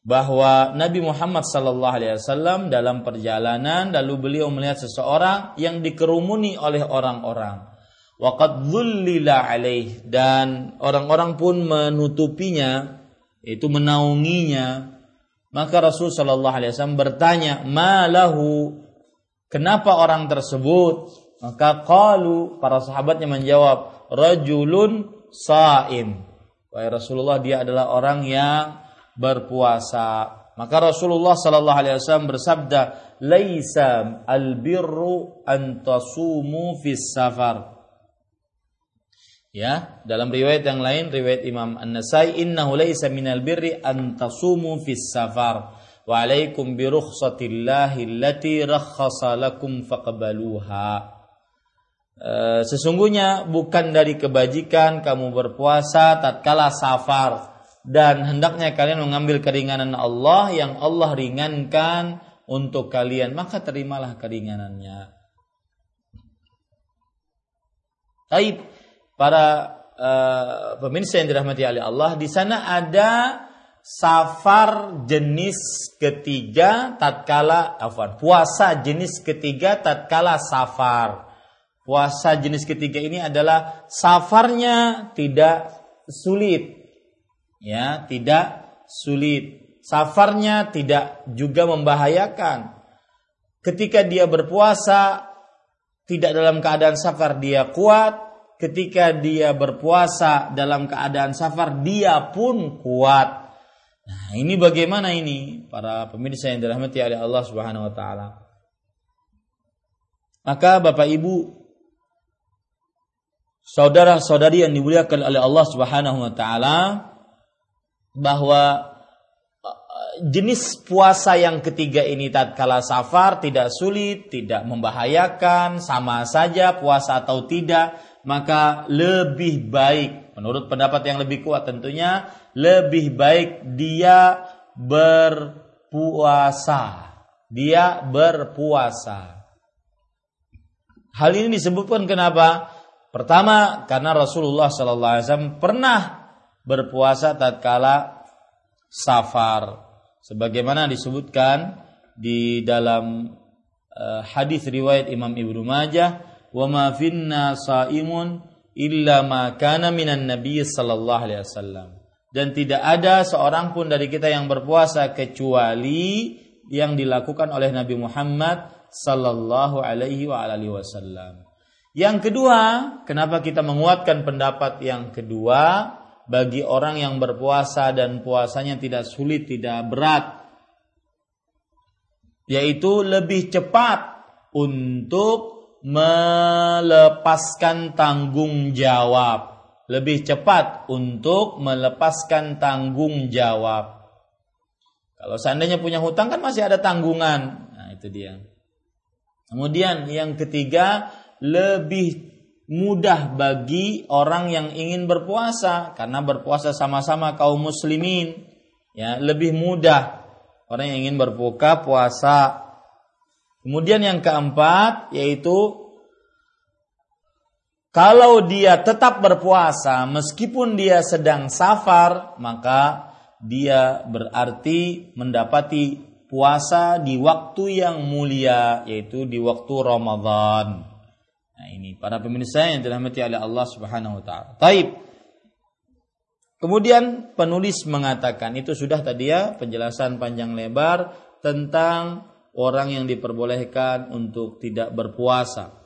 bahwa Nabi Muhammad sallallahu alaihi wasallam dalam perjalanan lalu beliau melihat seseorang yang dikerumuni oleh orang-orang. Waqad dhullila alaih dan orang-orang pun menutupinya itu menaunginya. Maka Rasul sallallahu alaihi wasallam bertanya, "Malahu? Kenapa orang tersebut?" Maka qalu para sahabatnya menjawab, "Rajulun saim." Wahai Rasulullah dia adalah orang yang berpuasa. Maka Rasulullah sallallahu alaihi wasallam bersabda, "Laisa al-birru an tasumu fis safar." Ya, dalam riwayat yang lain riwayat Imam An-Nasai, "Innahu laisa minal birri an tasumu fis safar." Wa alaikum bi rukhsatillahi allati rakhasa lakum faqbaluha. Uh, sesungguhnya bukan dari kebajikan kamu berpuasa tatkala safar dan hendaknya kalian mengambil keringanan Allah yang Allah ringankan untuk kalian maka terimalah keringanannya. Taib para uh, pemirsa yang dirahmati oleh Allah di sana ada safar jenis ketiga tatkala afwan puasa jenis ketiga tatkala safar. Puasa jenis ketiga ini adalah safarnya tidak sulit ya tidak sulit. Safarnya tidak juga membahayakan. Ketika dia berpuasa tidak dalam keadaan safar dia kuat. Ketika dia berpuasa dalam keadaan safar dia pun kuat. Nah ini bagaimana ini? Para pemirsa yang dirahmati oleh Allah Subhanahu wa taala. Maka Bapak Ibu saudara-saudari yang dimuliakan oleh Allah Subhanahu wa taala bahwa uh, jenis puasa yang ketiga ini tatkala safar tidak sulit, tidak membahayakan, sama saja puasa atau tidak, maka lebih baik menurut pendapat yang lebih kuat tentunya lebih baik dia berpuasa. Dia berpuasa. Hal ini disebutkan kenapa? Pertama, karena Rasulullah SAW pernah berpuasa tatkala safar sebagaimana disebutkan di dalam uh, hadis riwayat Imam Ibnu Majah wa ma finna saimun illa ma kana minan nabiy sallallahu alaihi wasallam dan tidak ada seorang pun dari kita yang berpuasa kecuali yang dilakukan oleh Nabi Muhammad sallallahu alaihi wa alihi wasallam. Yang kedua, kenapa kita menguatkan pendapat yang kedua? Bagi orang yang berpuasa dan puasanya tidak sulit, tidak berat, yaitu lebih cepat untuk melepaskan tanggung jawab. Lebih cepat untuk melepaskan tanggung jawab. Kalau seandainya punya hutang kan masih ada tanggungan. Nah, itu dia. Kemudian yang ketiga, lebih mudah bagi orang yang ingin berpuasa karena berpuasa sama-sama kaum muslimin. Ya lebih mudah orang yang ingin berbuka puasa. Kemudian yang keempat yaitu kalau dia tetap berpuasa meskipun dia sedang safar maka dia berarti mendapati puasa di waktu yang mulia yaitu di waktu Ramadan Nah ini para pemirsa yang dirahmati oleh Allah Subhanahu wa taala. Taib. Kemudian penulis mengatakan itu sudah tadi ya penjelasan panjang lebar tentang orang yang diperbolehkan untuk tidak berpuasa.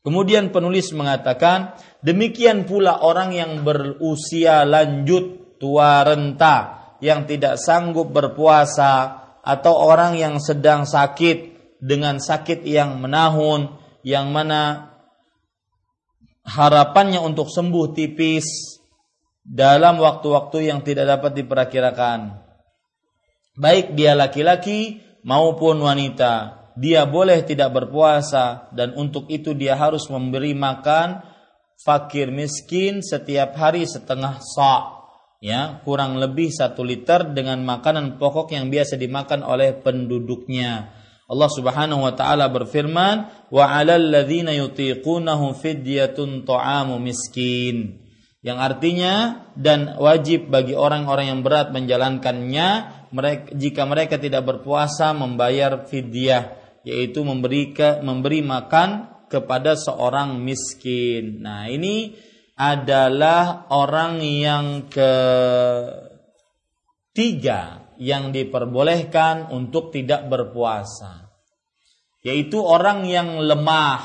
Kemudian penulis mengatakan demikian pula orang yang berusia lanjut tua renta yang tidak sanggup berpuasa atau orang yang sedang sakit dengan sakit yang menahun yang mana harapannya untuk sembuh tipis dalam waktu-waktu yang tidak dapat diperkirakan. Baik dia laki-laki maupun wanita, dia boleh tidak berpuasa dan untuk itu dia harus memberi makan fakir miskin setiap hari setengah sa' ya kurang lebih satu liter dengan makanan pokok yang biasa dimakan oleh penduduknya. Allah Subhanahu wa taala berfirman, "Wa 'alal ladzina yutiqunahu fidyatun ta'amu miskin." Yang artinya dan wajib bagi orang-orang yang berat menjalankannya mereka jika mereka tidak berpuasa membayar fidyah yaitu memberi ke, memberi makan kepada seorang miskin. Nah, ini adalah orang yang ketiga yang diperbolehkan untuk tidak berpuasa. Yaitu orang yang lemah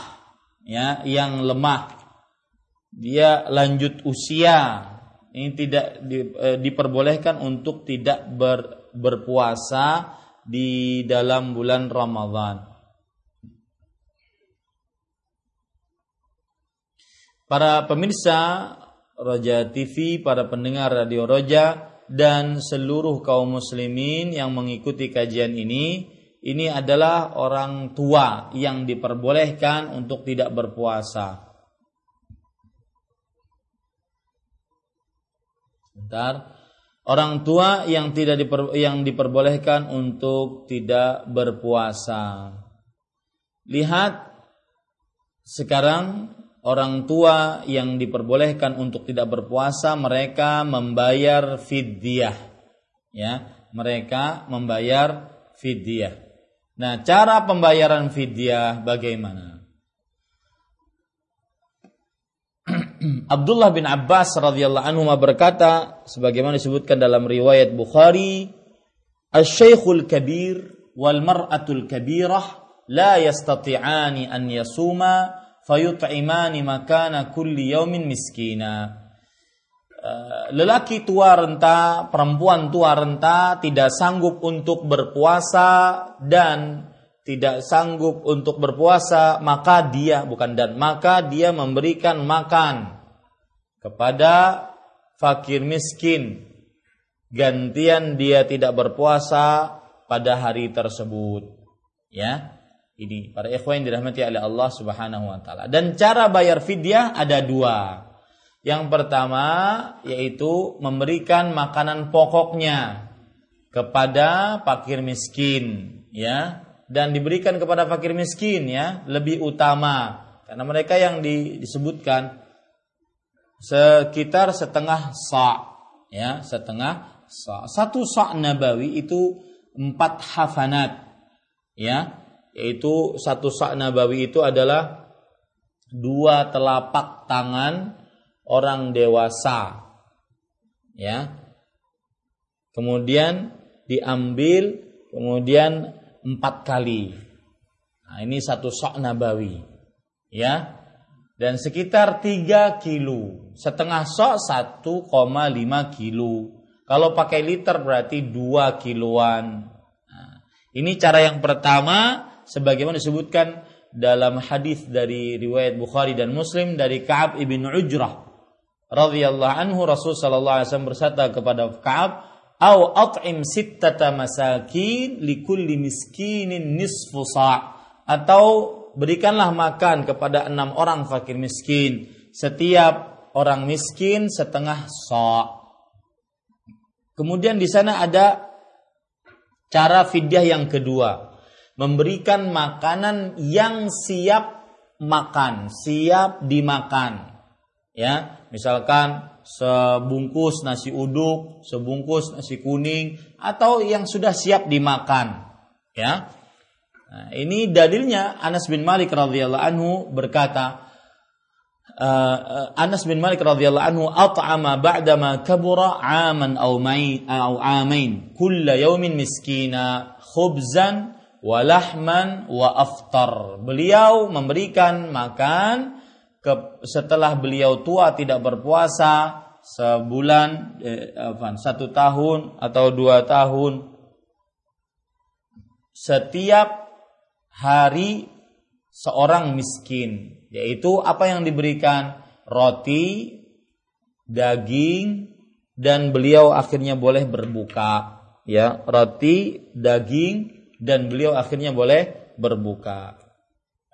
ya yang lemah. Dia lanjut usia. Ini tidak di, e, diperbolehkan untuk tidak ber, berpuasa di dalam bulan Ramadhan para pemirsa Roja TV, para pendengar Radio Roja dan seluruh kaum muslimin yang mengikuti kajian ini, ini adalah orang tua yang diperbolehkan untuk tidak berpuasa. Sebentar. Orang tua yang tidak diper, yang diperbolehkan untuk tidak berpuasa. Lihat sekarang orang tua yang diperbolehkan untuk tidak berpuasa mereka membayar fidyah. Ya mereka membayar fidyah. Nah cara pembayaran fidyah bagaimana? Abdullah bin Abbas radhiyallahu anhu berkata sebagaimana disebutkan dalam riwayat Bukhari Asy-Syaikhul Kabir wal mar'atul kabirah la yastati'ani an yasuma fayut'imani makana kulli yaumin miskina. Eh, lelaki tua renta, perempuan tua renta tidak sanggup untuk berpuasa dan tidak sanggup untuk berpuasa, maka dia bukan dan maka dia memberikan makan kepada fakir miskin. Gantian dia tidak berpuasa pada hari tersebut. Ya. Ini para ikhwan yang dirahmati oleh Allah Subhanahu wa taala. Dan cara bayar fidyah ada dua. Yang pertama yaitu memberikan makanan pokoknya kepada fakir miskin, ya. Dan diberikan kepada fakir miskin ya, lebih utama karena mereka yang disebutkan sekitar setengah sa, ya, setengah sa. Satu sa nabawi itu empat hafanat, ya yaitu satu sak nabawi itu adalah dua telapak tangan orang dewasa. Ya. Kemudian diambil kemudian empat kali. Nah ini satu sak nabawi. Ya. Dan sekitar tiga kilo. Setengah sok 1,5 kilo. Kalau pakai liter berarti dua kiloan. Nah, ini cara yang pertama sebagaimana disebutkan dalam hadis dari riwayat Bukhari dan Muslim dari Ka'ab ibn Ujrah radhiyallahu anhu Rasul sallallahu alaihi wasallam bersabda kepada Ka'ab au at'im sittata masakin likulli miskinin nisfu sa' atau berikanlah makan kepada enam orang fakir miskin. Setiap orang miskin setengah sa' kemudian di sana ada cara fidyah yang kedua memberikan makanan yang siap makan, siap dimakan. Ya, misalkan sebungkus nasi uduk, sebungkus nasi kuning atau yang sudah siap dimakan. Ya. Nah, ini dalilnya Anas bin Malik radhiyallahu anhu berkata uh, Anas bin Malik radhiyallahu anhu at'ama ba'dama kabura aman aw main aw amain kulla yawmin miskina khubzan walahman wa aftar. Beliau memberikan makan ke, setelah beliau tua tidak berpuasa sebulan eh, satu tahun atau dua tahun. Setiap hari seorang miskin yaitu apa yang diberikan? Roti daging dan beliau akhirnya boleh berbuka ya. Roti daging dan beliau akhirnya boleh berbuka.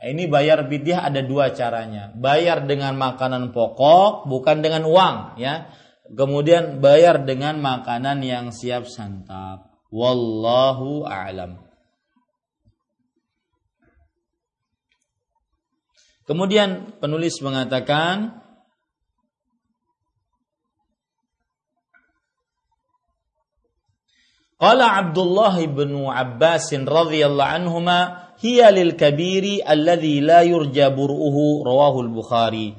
Ini bayar bidyah ada dua caranya. Bayar dengan makanan pokok bukan dengan uang ya. kemudian bayar dengan makanan yang siap santap. Wallahu a'lam. Kemudian penulis mengatakan Qala Abdullah bin Abbas radhiyallahu anhuma hiya lil kabiri alladhi la yurja bur'uhu rawahu al-Bukhari.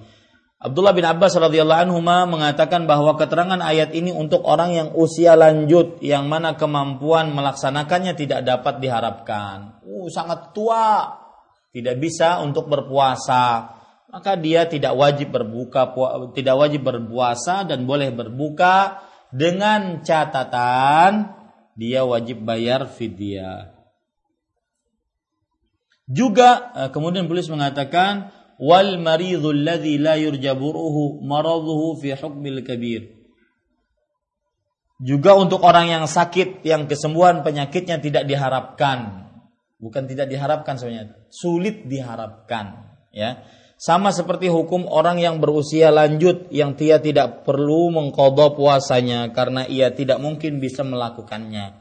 Abdullah bin Abbas radhiyallahu anhu mengatakan bahwa keterangan ayat ini untuk orang yang usia lanjut yang mana kemampuan melaksanakannya tidak dapat diharapkan. Uh, sangat tua, tidak bisa untuk berpuasa, maka dia tidak wajib berbuka tidak wajib berpuasa dan boleh berbuka dengan catatan dia wajib bayar fidyah. Juga eh, kemudian tulis mengatakan wal maridul ladzi la yurjaburuhu maraduhu fi hukmil kabir. Juga untuk orang yang sakit yang kesembuhan penyakitnya tidak diharapkan bukan tidak diharapkan sebenarnya sulit diharapkan ya sama seperti hukum orang yang berusia lanjut yang dia tidak perlu mengkodok puasanya karena ia tidak mungkin bisa melakukannya.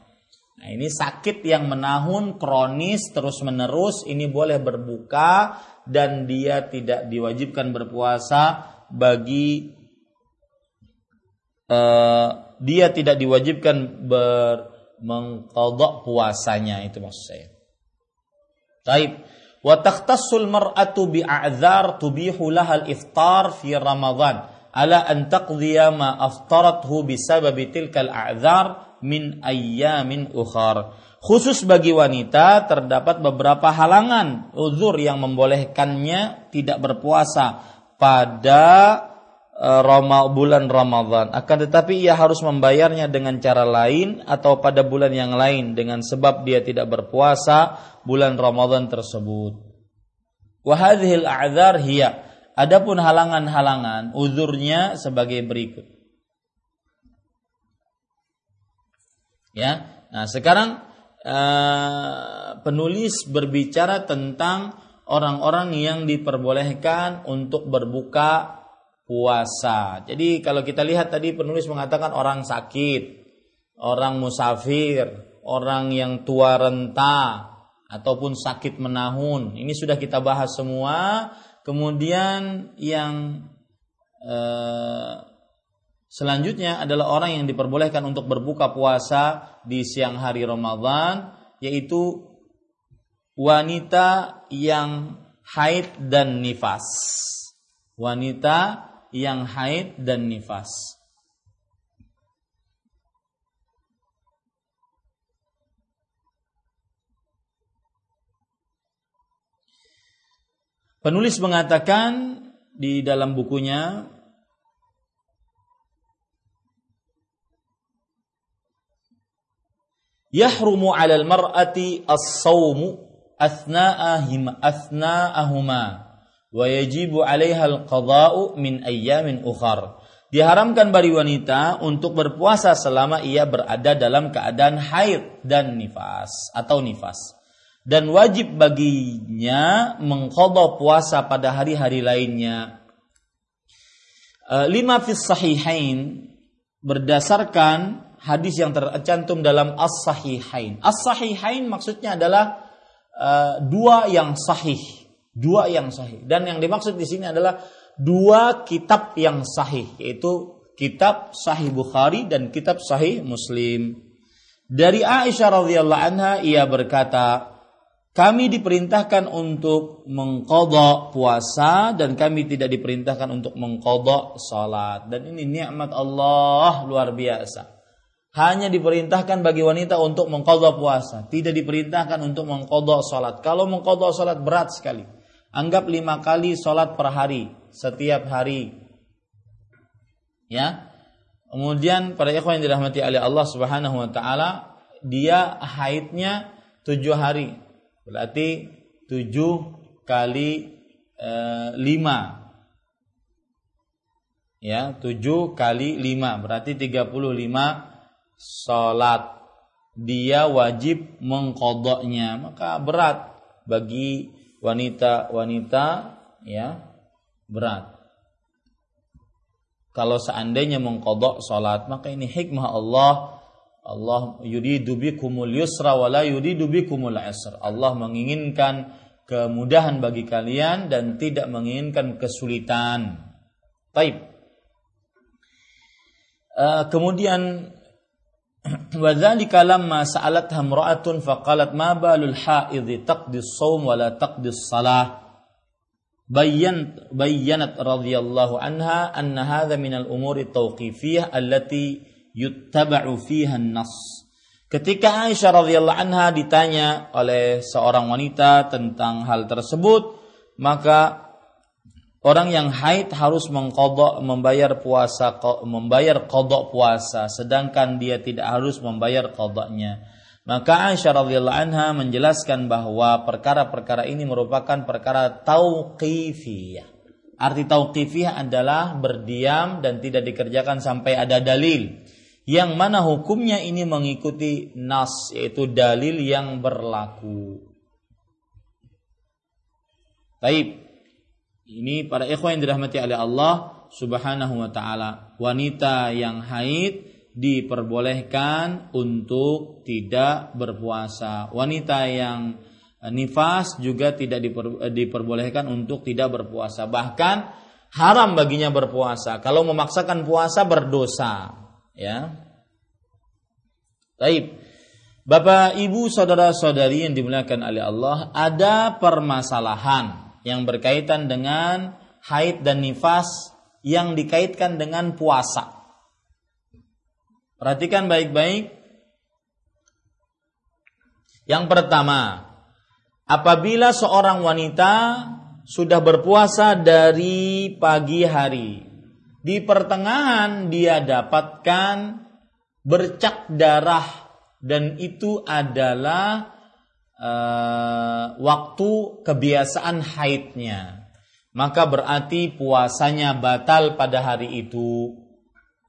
Nah ini sakit yang menahun kronis terus menerus ini boleh berbuka dan dia tidak diwajibkan berpuasa bagi uh, dia tidak diwajibkan ber mengkodok puasanya itu maksud saya. Taib. Wa takhtassul mar'atu bi'a'dzar tubihu laha al-iftar fi Ramadan ala an taqdiya ma aftarathu bisababi tilkal a'dzar min ayyamin ukhar. Khusus bagi wanita terdapat beberapa halangan uzur yang membolehkannya tidak berpuasa pada Roma, bulan Ramadhan. Akan tetapi ia harus membayarnya dengan cara lain atau pada bulan yang lain dengan sebab dia tidak berpuasa bulan Ramadhan tersebut. Wahadhil a'dzar hiya. Adapun halangan-halangan uzurnya sebagai berikut. Ya. Nah, sekarang uh, penulis berbicara tentang orang-orang yang diperbolehkan untuk berbuka puasa. Jadi kalau kita lihat tadi penulis mengatakan orang sakit, orang musafir, orang yang tua renta ataupun sakit menahun. Ini sudah kita bahas semua. Kemudian yang eh, selanjutnya adalah orang yang diperbolehkan untuk berbuka puasa di siang hari Ramadan yaitu wanita yang haid dan nifas. Wanita yang haid dan nifas. Penulis mengatakan di dalam bukunya Yahrumu 'alal mar'ati as-sawmu athna'ahima athna'ahuma wa yajibu 'alaiha al-qada'u min ayyamin ukhar. Diharamkan bagi wanita untuk berpuasa selama ia berada dalam keadaan haid dan nifas atau nifas. Dan wajib baginya mengqadha puasa pada hari-hari lainnya. E, lima fis sahihain berdasarkan hadis yang tercantum dalam as-sahihain. As-sahihain maksudnya adalah uh, dua yang sahih dua yang sahih dan yang dimaksud di sini adalah dua kitab yang sahih yaitu kitab Sahih Bukhari dan kitab Sahih Muslim. Dari Aisyah radhiyallahu anha ia berkata, kami diperintahkan untuk mengkodok puasa dan kami tidak diperintahkan untuk mengkodok salat dan ini nikmat Allah luar biasa. Hanya diperintahkan bagi wanita untuk mengkodok puasa, tidak diperintahkan untuk mengkodok salat. Kalau mengkodok salat berat sekali Anggap lima kali sholat per hari setiap hari. Ya. Kemudian para ikhwan yang dirahmati oleh Allah Subhanahu wa taala, dia haidnya tujuh hari. Berarti tujuh kali e, lima. Ya, tujuh kali lima berarti tiga puluh lima sholat. Dia wajib mengkodoknya, maka berat bagi wanita-wanita ya berat. kalau seandainya mengkodok sholat maka ini hikmah Allah. Allah yuridu bikumul yusra wa la yuridu bikumul asr. Allah menginginkan kemudahan bagi kalian dan tidak menginginkan kesulitan. Taib uh, kemudian wa dzalika lamma sa'alat hamra'atun faqalat ma balul haidhi taqdis shaum wa la taqdis salah. Bayyan bayyanat radhiyallahu anha anna hadha min al umuri tawqifiyah allati yuttaba'u fiha an-nass ketika Aisyah radhiyallahu anha ditanya oleh seorang wanita tentang hal tersebut maka Orang yang haid harus mengkodok membayar puasa membayar kodok puasa, sedangkan dia tidak harus membayar kodoknya. Maka Aisyah radhiyallahu anha menjelaskan bahwa perkara-perkara ini merupakan perkara tauqifiyah. Arti tauqifiyah adalah berdiam dan tidak dikerjakan sampai ada dalil. Yang mana hukumnya ini mengikuti nas yaitu dalil yang berlaku. Baik, ini para ikhwan yang dirahmati oleh Allah Subhanahu wa taala. Wanita yang haid diperbolehkan untuk tidak berpuasa. Wanita yang nifas juga tidak diper, diperbolehkan untuk tidak berpuasa. Bahkan haram baginya berpuasa. Kalau memaksakan puasa berdosa, ya. Baik. Bapak, Ibu, saudara-saudari yang dimuliakan oleh Allah, ada permasalahan yang berkaitan dengan haid dan nifas yang dikaitkan dengan puasa. Perhatikan baik-baik. Yang pertama, apabila seorang wanita sudah berpuasa dari pagi hari, di pertengahan dia dapatkan bercak darah dan itu adalah uh, waktu kebiasaan haidnya. Maka berarti puasanya batal pada hari itu.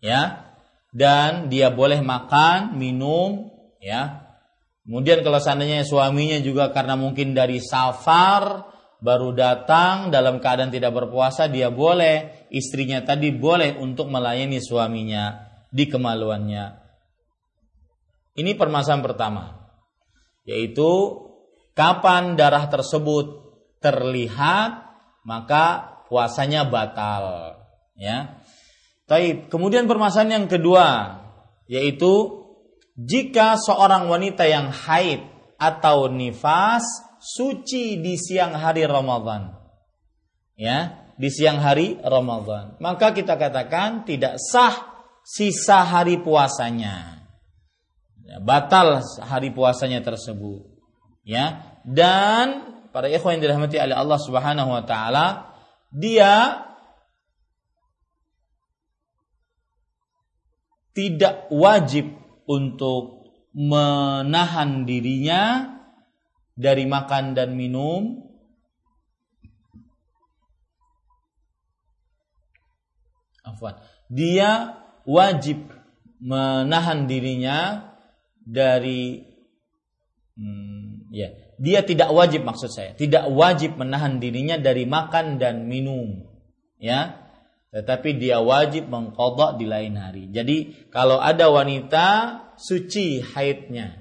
Ya. Dan dia boleh makan minum ya. Kemudian kalau seandainya suaminya juga karena mungkin dari safar baru datang dalam keadaan tidak berpuasa dia boleh. Istrinya tadi boleh untuk melayani suaminya di kemaluannya. Ini permasalahan pertama yaitu kapan darah tersebut terlihat maka puasanya batal ya. Taib. Kemudian permasalahan yang kedua yaitu jika seorang wanita yang haid atau nifas suci di siang hari Ramadan. Ya, di siang hari Ramadan. Maka kita katakan tidak sah sisa hari puasanya ya, batal hari puasanya tersebut ya dan para ikhwan yang dirahmati oleh Allah Subhanahu wa taala dia tidak wajib untuk menahan dirinya dari makan dan minum Afwan. Dia wajib menahan dirinya dari hmm, ya dia tidak wajib maksud saya tidak wajib menahan dirinya dari makan dan minum ya. Tetapi dia wajib mengkodok di lain hari. Jadi kalau ada wanita suci haidnya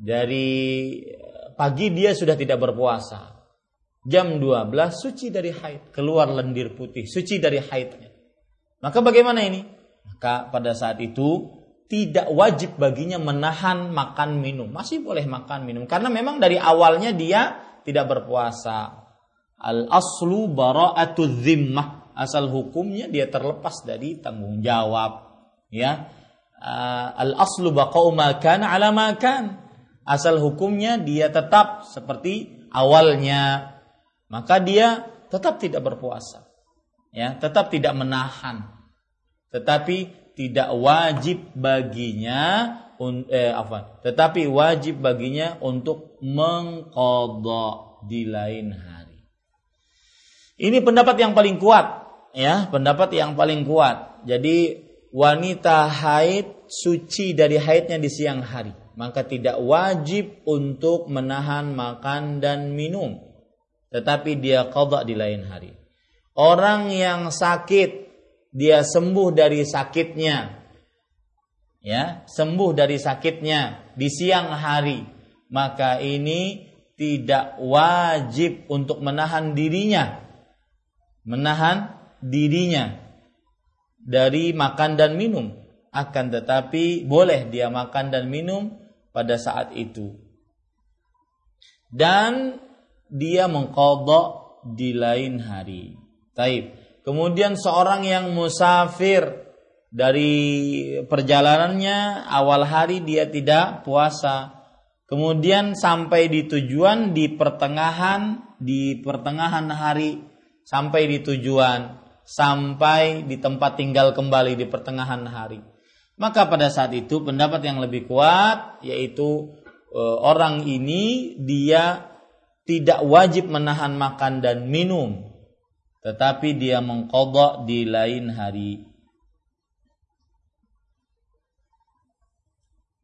dari pagi dia sudah tidak berpuasa jam 12 suci dari haid keluar lendir putih suci dari haidnya. Maka bagaimana ini? Maka pada saat itu tidak wajib baginya menahan makan minum. Masih boleh makan minum karena memang dari awalnya dia tidak berpuasa. Al aslu bara'atu zimmah. Asal hukumnya dia terlepas dari tanggung jawab. Ya. Uh, al aslu baqa'u ma kana ala ma kan. Asal hukumnya dia tetap seperti awalnya. Maka dia tetap tidak berpuasa. Ya, tetap tidak menahan. Tetapi tidak wajib baginya eh, apa tetapi wajib baginya untuk mengkodok di lain hari. Ini pendapat yang paling kuat ya pendapat yang paling kuat. Jadi wanita haid suci dari haidnya di siang hari maka tidak wajib untuk menahan makan dan minum tetapi dia kodok di lain hari. Orang yang sakit dia sembuh dari sakitnya. Ya sembuh dari sakitnya di siang hari. Maka ini tidak wajib untuk menahan dirinya. Menahan dirinya dari makan dan minum. Akan tetapi boleh dia makan dan minum pada saat itu. Dan dia mengkodok di lain hari. Taib. Kemudian seorang yang musafir dari perjalanannya awal hari dia tidak puasa. Kemudian sampai di tujuan di pertengahan di pertengahan hari sampai di tujuan sampai di tempat tinggal kembali di pertengahan hari. Maka pada saat itu pendapat yang lebih kuat yaitu Eh, orang ini dia tidak wajib menahan makan dan minum tetapi dia mengkodok di lain hari.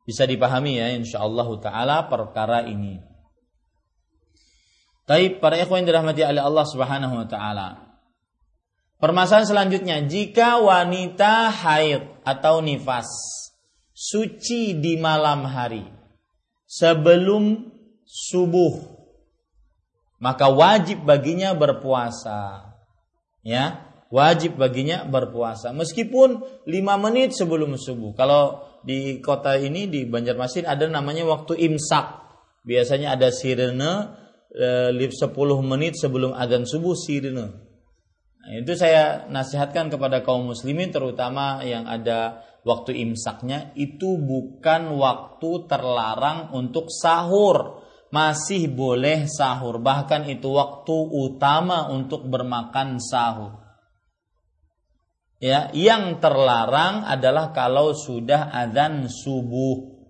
Bisa dipahami ya insyaallah taala perkara ini. Taib para ikhwan yang dirahmati oleh Allah Subhanahu wa taala. Permasalahan selanjutnya, jika wanita haid atau nifas suci di malam hari, sebelum subuh maka wajib baginya berpuasa ya wajib baginya berpuasa. Meskipun lima menit sebelum subuh. Kalau di kota ini di Banjarmasin ada namanya waktu imsak. Biasanya ada sirene e, 10 menit sebelum adzan subuh sirene. Nah, itu saya nasihatkan kepada kaum muslimin terutama yang ada waktu imsaknya. Itu bukan waktu terlarang untuk sahur. Masih boleh sahur, bahkan itu waktu utama untuk bermakan sahur. Ya, yang terlarang adalah kalau sudah adzan subuh.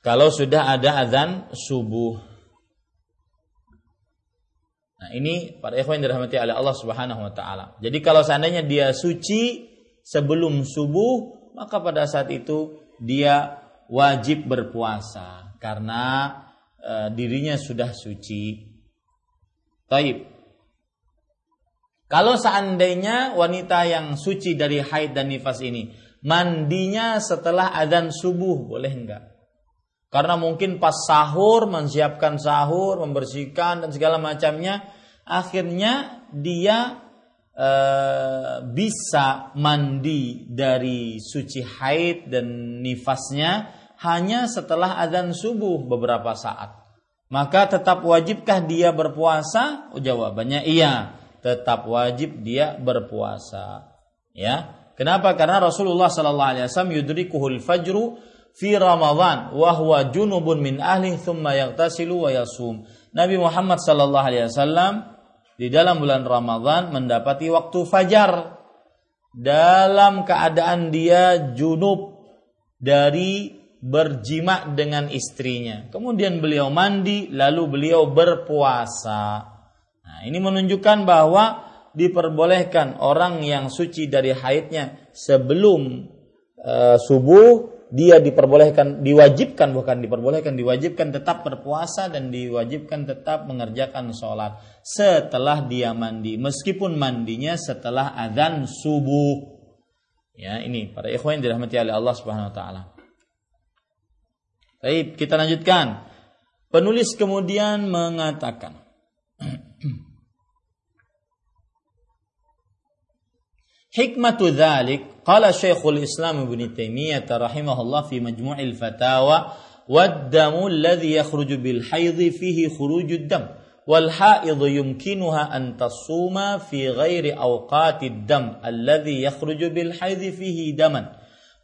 Kalau sudah ada adzan subuh. Nah, ini para ikhwan yang dirahmati oleh Allah Subhanahu wa taala. Jadi kalau seandainya dia suci sebelum subuh, maka pada saat itu dia wajib berpuasa karena e, dirinya sudah suci. Taib. Kalau seandainya wanita yang suci dari haid dan nifas ini mandinya setelah adzan subuh boleh enggak? Karena mungkin pas sahur menyiapkan sahur, membersihkan dan segala macamnya, akhirnya dia Eh, bisa mandi dari suci haid dan nifasnya hanya setelah adzan subuh beberapa saat. Maka tetap wajibkah dia berpuasa? Oh, jawabannya iya, tetap wajib dia berpuasa. Ya. Kenapa? Karena Rasulullah sallallahu alaihi wasallam yudrikuhul fajru fi Ramadan wa huwa junubun min ahli thumma yaghtasilu wa yasum. Nabi Muhammad sallallahu alaihi wasallam di dalam bulan Ramadhan mendapati waktu fajar dalam keadaan dia junub dari berjima dengan istrinya. Kemudian beliau mandi lalu beliau berpuasa. Nah, ini menunjukkan bahwa diperbolehkan orang yang suci dari haidnya sebelum uh, subuh dia diperbolehkan diwajibkan bukan diperbolehkan diwajibkan tetap berpuasa dan diwajibkan tetap mengerjakan sholat setelah dia mandi meskipun mandinya setelah adzan subuh ya ini para ikhwan dirahmati oleh Allah Subhanahu wa taala Baik, kita lanjutkan. Penulis kemudian mengatakan Hikmatu dhalik, qala Syekhul Islam ibn Taimiyah rahimahullah fi Majmu'il Fatawa waddamu alladhi yakhruju bil haidhi fihi khurujud dam والحائض يمكنها أن تصوم في غير أوقات الدم الذي يخرج بالحيض فيه دمًا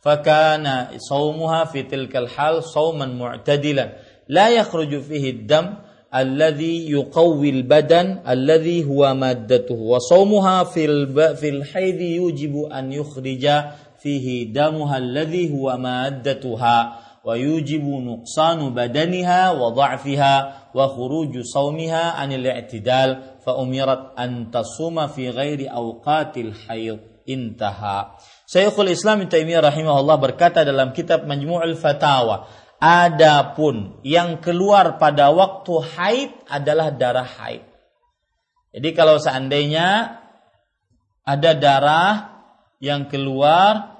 فكان صومها في تلك الحال صوما معتدلا. لا يخرج فيه الدم الذي يقوي البدن الذي هو مادته وصومها في في الحيض يوجب أن يخرج فيه دمها الذي هو مادتها ويوجب نقصان بدنها وضعفها وخروج صومها عن الاعتدال. فأمرت أن تصوم في غير أوقات الحيض. انتهى. Syekhul Islam Taimiyah rahimahullah berkata dalam kitab Majmu'ul Fatawa Adapun yang keluar pada waktu haid adalah darah haid. Jadi kalau seandainya ada darah yang keluar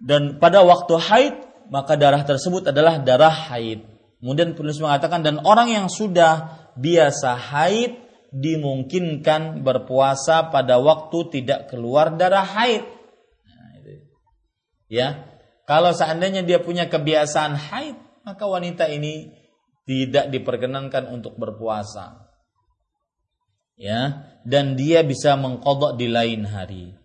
dan pada waktu haid maka darah tersebut adalah darah haid. Kemudian penulis mengatakan dan orang yang sudah biasa haid dimungkinkan berpuasa pada waktu tidak keluar darah haid. Nah, ya, kalau seandainya dia punya kebiasaan haid, maka wanita ini tidak diperkenankan untuk berpuasa. Ya, dan dia bisa mengkodok di lain hari.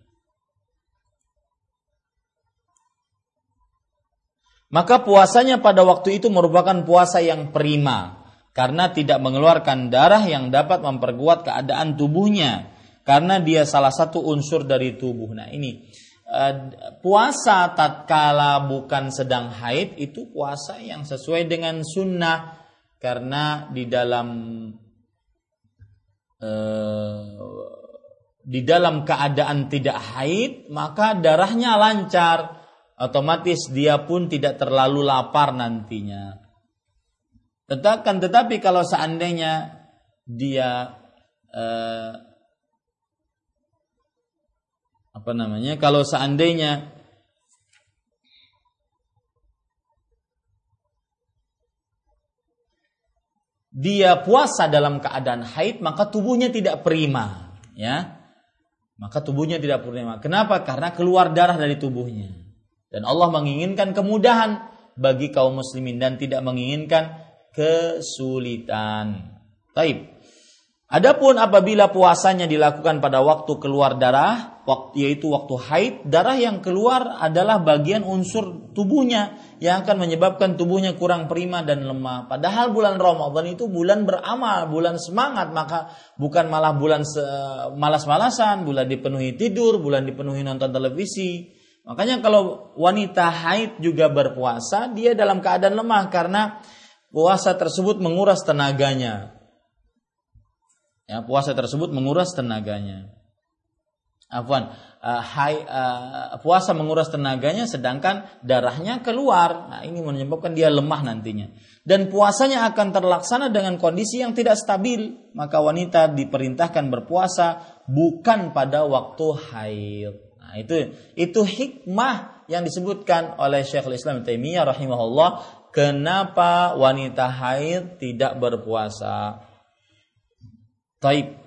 Maka puasanya pada waktu itu merupakan puasa yang prima karena tidak mengeluarkan darah yang dapat memperkuat keadaan tubuhnya karena dia salah satu unsur dari tubuh. Nah, ini uh, puasa tatkala bukan sedang haid itu puasa yang sesuai dengan sunnah karena di dalam uh, di dalam keadaan tidak haid maka darahnya lancar otomatis dia pun tidak terlalu lapar nantinya. Tetapi, tetapi kalau seandainya dia eh, apa namanya? Kalau seandainya dia puasa dalam keadaan haid maka tubuhnya tidak prima, ya. Maka tubuhnya tidak prima. Kenapa? Karena keluar darah dari tubuhnya. Dan Allah menginginkan kemudahan bagi kaum muslimin dan tidak menginginkan kesulitan. Taib. Adapun apabila puasanya dilakukan pada waktu keluar darah, waktu yaitu waktu haid, darah yang keluar adalah bagian unsur tubuhnya yang akan menyebabkan tubuhnya kurang prima dan lemah. Padahal bulan Ramadan itu bulan beramal, bulan semangat, maka bukan malah bulan malas-malasan, bulan dipenuhi tidur, bulan dipenuhi nonton televisi, Makanya kalau wanita haid juga berpuasa, dia dalam keadaan lemah karena puasa tersebut menguras tenaganya. Ya, puasa tersebut menguras tenaganya. Afwan, uh, hai, uh, puasa menguras tenaganya sedangkan darahnya keluar. Nah, ini menyebabkan dia lemah nantinya. Dan puasanya akan terlaksana dengan kondisi yang tidak stabil. Maka wanita diperintahkan berpuasa bukan pada waktu haid. Nah, itu itu hikmah yang disebutkan oleh Syekhul Islam Taimiyah rahimahullah kenapa wanita haid tidak berpuasa. Taib.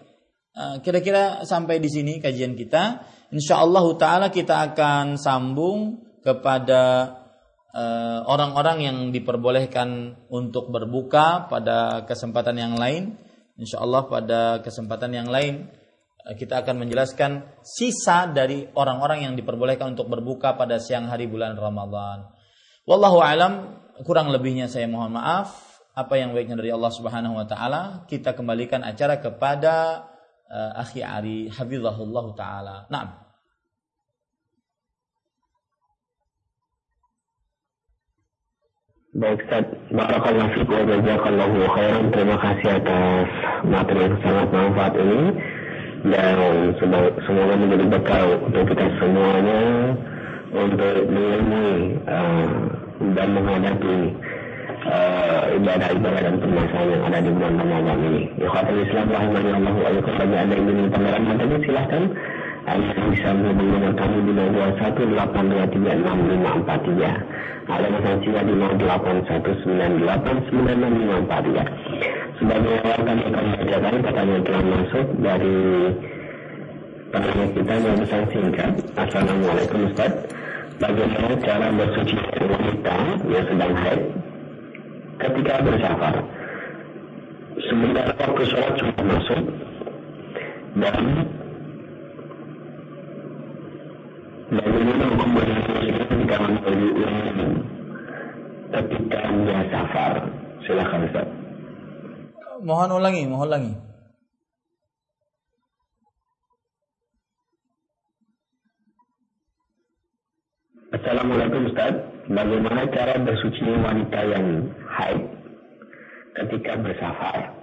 Nah, kira-kira sampai di sini kajian kita. Insya Allah Taala kita akan sambung kepada eh, orang-orang yang diperbolehkan untuk berbuka pada kesempatan yang lain. Insya Allah pada kesempatan yang lain Eh, kita akan menjelaskan sisa dari orang-orang yang diperbolehkan untuk berbuka pada siang hari bulan Ramadan. Wallahu alam, kurang lebihnya saya mohon maaf. Apa yang baiknya dari Allah Subhanahu wa taala, kita kembalikan acara kepada uh, akhi Ari hafizahullah taala. Naam. Baik Ustaz, Barakallahu fiqh wa jazakallahu khairan. Terima kasih atas materi yang sangat manfaat ini dan semoga menjadi bekal untuk kita semuanya untuk mengilmui uh, dan menghadapi uh, ibadah-ibadah dan permasalahan yang ada di bulan Ramadan ini. Ya khatam Islam rahimani Allah wa bagi anda yang ingin pengalaman materi silahkan anda bisa menghubungi dengan kami di 0218236543 ada masalah di 0819896543 sebagai awal kami akan membacakan pertanyaan telah masuk dari penanya kita yang pesan singkat. Assalamualaikum Ustaz. Bagaimana cara bersuci wanita yang sedang haid ketika bersafar? Sebentar waktu sholat sudah masuk dan bagaimana hukum bersuci ketika membeli ketika dia safar? Silakan Ustaz mohon ulangi, mohon ulangi. Assalamualaikum Ustaz. Bagaimana cara bersuci wanita yang haid ketika bersafar?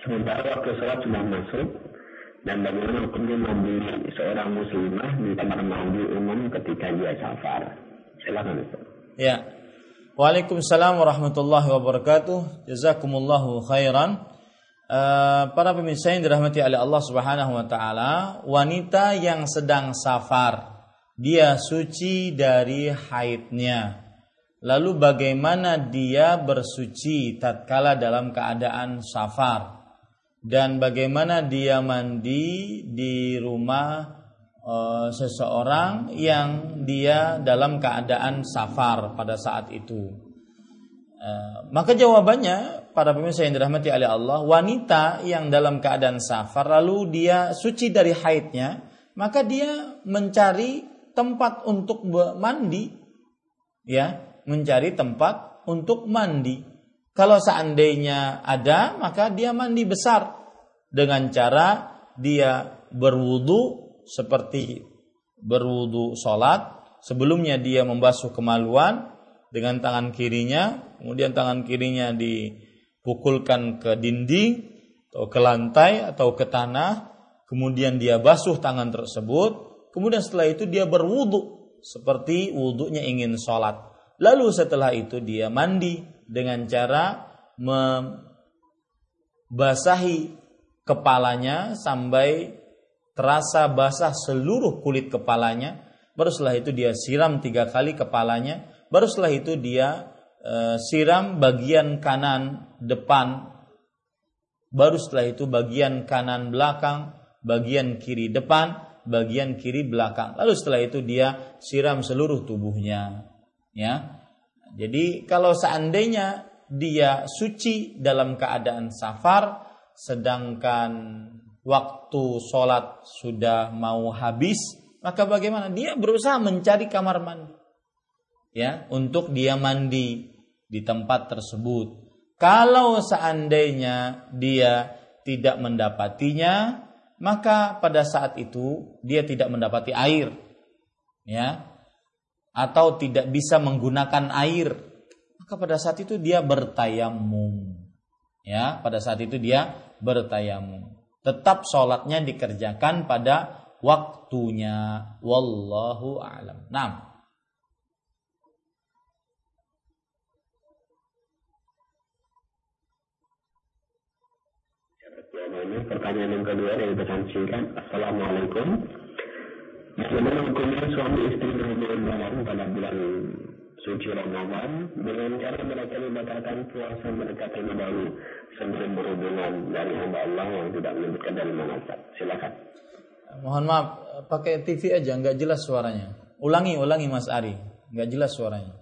Sementara waktu sholat sudah masuk dan bagaimana hukumnya membeli seorang muslimah di kamar mandi umum ketika dia safar? Silakan Ustaz. Ya, Waalaikumsalam warahmatullahi wabarakatuh. Jazakumullahu khairan. Uh, para pemirsa yang dirahmati oleh Allah Subhanahu wa taala, wanita yang sedang safar, dia suci dari haidnya. Lalu bagaimana dia bersuci tatkala dalam keadaan safar? Dan bagaimana dia mandi di rumah uh, seseorang yang dia dalam keadaan safar pada saat itu? Eh, maka jawabannya para pemirsa yang dirahmati oleh Allah, wanita yang dalam keadaan safar lalu dia suci dari haidnya, maka dia mencari tempat untuk mandi, ya, mencari tempat untuk mandi. Kalau seandainya ada, maka dia mandi besar dengan cara dia berwudu seperti berwudu sholat. Sebelumnya dia membasuh kemaluan dengan tangan kirinya kemudian tangan kirinya dipukulkan ke dinding atau ke lantai atau ke tanah, kemudian dia basuh tangan tersebut, kemudian setelah itu dia berwudu seperti wudhunya ingin sholat. Lalu setelah itu dia mandi dengan cara membasahi kepalanya sampai terasa basah seluruh kulit kepalanya. Baru setelah itu dia siram tiga kali kepalanya. Baru setelah itu dia Eh, siram bagian kanan depan, baru setelah itu bagian kanan belakang, bagian kiri depan, bagian kiri belakang. Lalu setelah itu dia siram seluruh tubuhnya. Ya. Jadi kalau seandainya dia suci dalam keadaan safar, sedangkan waktu sholat sudah mau habis, maka bagaimana? Dia berusaha mencari kamar mandi, ya, untuk dia mandi di tempat tersebut. Kalau seandainya dia tidak mendapatinya, maka pada saat itu dia tidak mendapati air. Ya. Atau tidak bisa menggunakan air. Maka pada saat itu dia bertayamum. Ya, pada saat itu dia bertayamum. Tetap sholatnya dikerjakan pada waktunya. Wallahu a'lam. Nah, ini pertanyaan yang kedua dari pesan singkat. Assalamualaikum. Bagaimana hukumnya suami istri berhubungan badan pada bulan suci Ramadan dengan cara mereka membatalkan puasa mereka terlebih dahulu sebelum berhubungan dari hamba Allah yang tidak menyebutkan dari mana Silakan. Mohon maaf, pakai TV aja, nggak jelas suaranya. Ulangi, ulangi Mas Ari, nggak jelas suaranya.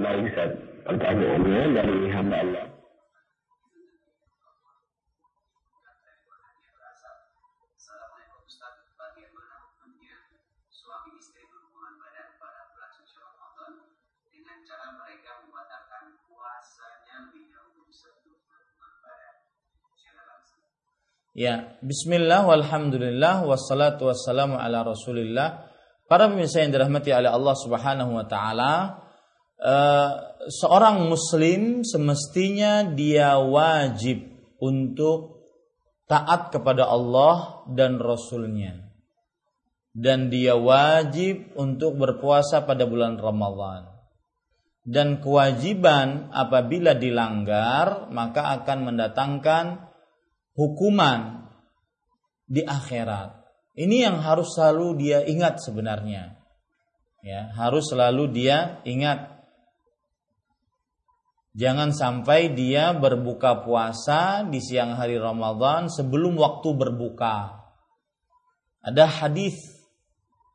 Baik, Ustaz dari hamba Allah. Ya, bismillah walhamdulillah wassalatu wassalamu ala Rasulillah. Para pemirsa yang dirahmati oleh Allah Subhanahu wa taala, uh, seorang muslim semestinya dia wajib untuk taat kepada Allah dan Rasulnya. Dan dia wajib untuk berpuasa pada bulan Ramadhan dan kewajiban apabila dilanggar maka akan mendatangkan hukuman di akhirat. Ini yang harus selalu dia ingat sebenarnya. Ya harus selalu dia ingat Jangan sampai dia berbuka puasa di siang hari Ramadan sebelum waktu berbuka. Ada hadis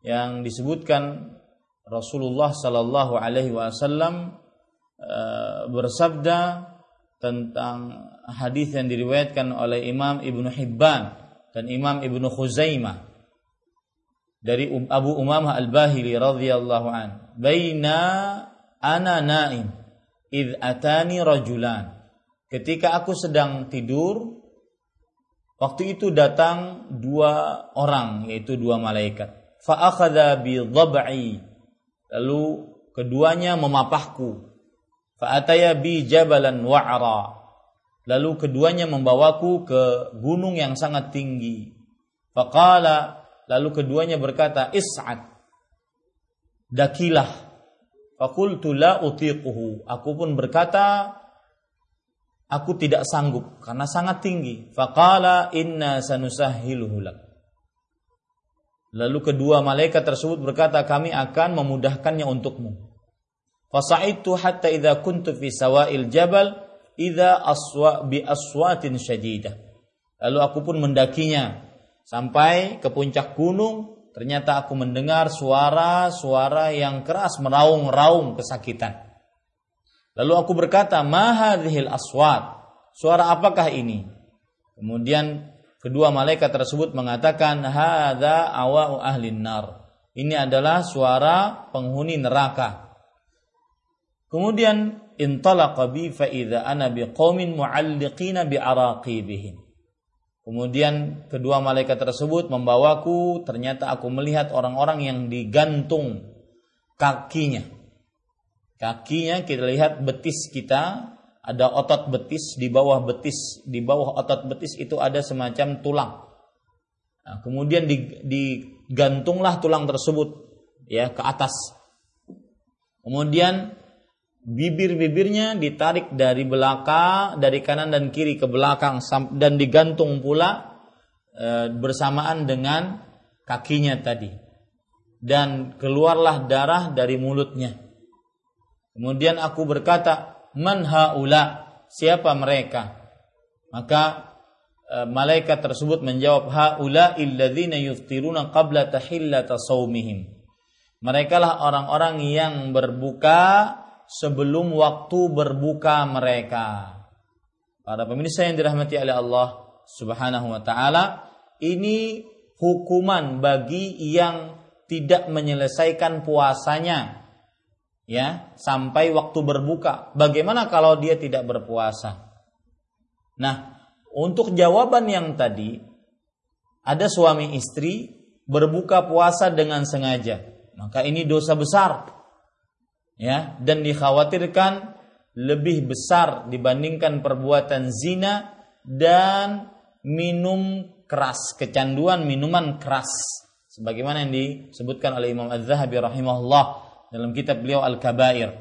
yang disebutkan Rasulullah Sallallahu Alaihi Wasallam eh, bersabda tentang hadis yang diriwayatkan oleh Imam Ibnu Hibban dan Imam Ibnu Khuzaimah dari Abu Umamah Al-Bahili radhiyallahu an. Baina ana naim id atani rajulan. Ketika aku sedang tidur, waktu itu datang dua orang yaitu dua malaikat. Fa akhadha bi dhab'i. Lalu keduanya memapahku. Fa ataya bi jabalan wa'ra. Lalu keduanya membawaku ke gunung yang sangat tinggi. Faqala lalu keduanya berkata, "Is'ad." Dakilah Fakultu la utiquhu. Aku pun berkata, aku tidak sanggup karena sangat tinggi. Faqala inna sanusahhiluhu lak. Lalu kedua malaikat tersebut berkata, kami akan memudahkannya untukmu. Fasa'idtu hatta idza kuntu fi sawa'il jabal idza aswa bi aswatin syadidah. Lalu aku pun mendakinya sampai ke puncak gunung ternyata aku mendengar suara-suara yang keras meraung-raung kesakitan. Lalu aku berkata, "Mahadhil aswat?" Suara apakah ini? Kemudian kedua malaikat tersebut mengatakan, "Hadza awa'u ahlin nar." Ini adalah suara penghuni neraka. Kemudian intalaqa bi fa ana biqaumin mu'alliqina bi araqibihim. Kemudian kedua malaikat tersebut membawaku, ternyata aku melihat orang-orang yang digantung kakinya. Kakinya kita lihat betis kita, ada otot betis di bawah betis, di bawah otot betis itu ada semacam tulang. Nah, kemudian digantunglah tulang tersebut ya ke atas. Kemudian bibir-bibirnya ditarik dari belakang, dari kanan dan kiri ke belakang dan digantung pula e, bersamaan dengan kakinya tadi. Dan keluarlah darah dari mulutnya. Kemudian aku berkata, "Man haula?" Siapa mereka? Maka e, malaikat tersebut menjawab, "Haula illadzina yuftiruna qabla tahillata saumihim." Mereka lah orang-orang yang berbuka sebelum waktu berbuka mereka. Para pemirsa yang dirahmati oleh Allah Subhanahu wa taala, ini hukuman bagi yang tidak menyelesaikan puasanya ya sampai waktu berbuka. Bagaimana kalau dia tidak berpuasa? Nah, untuk jawaban yang tadi ada suami istri berbuka puasa dengan sengaja. Maka ini dosa besar ya dan dikhawatirkan lebih besar dibandingkan perbuatan zina dan minum keras, kecanduan minuman keras. Sebagaimana yang disebutkan oleh Imam Az-Zahabi rahimahullah dalam kitab beliau Al-Kabair.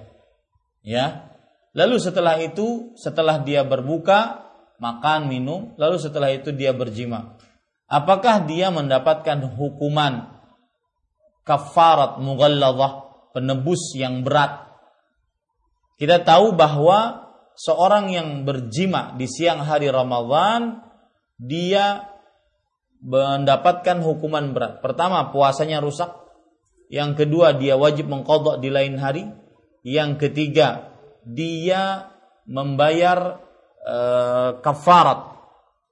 Ya. Lalu setelah itu, setelah dia berbuka, makan, minum, lalu setelah itu dia berjima. Apakah dia mendapatkan hukuman kafarat mughalladhah penebus yang berat. Kita tahu bahwa seorang yang berjima di siang hari Ramadhan dia mendapatkan hukuman berat. Pertama, puasanya rusak. Yang kedua, dia wajib mengkodok di lain hari. Yang ketiga, dia membayar e, kafarat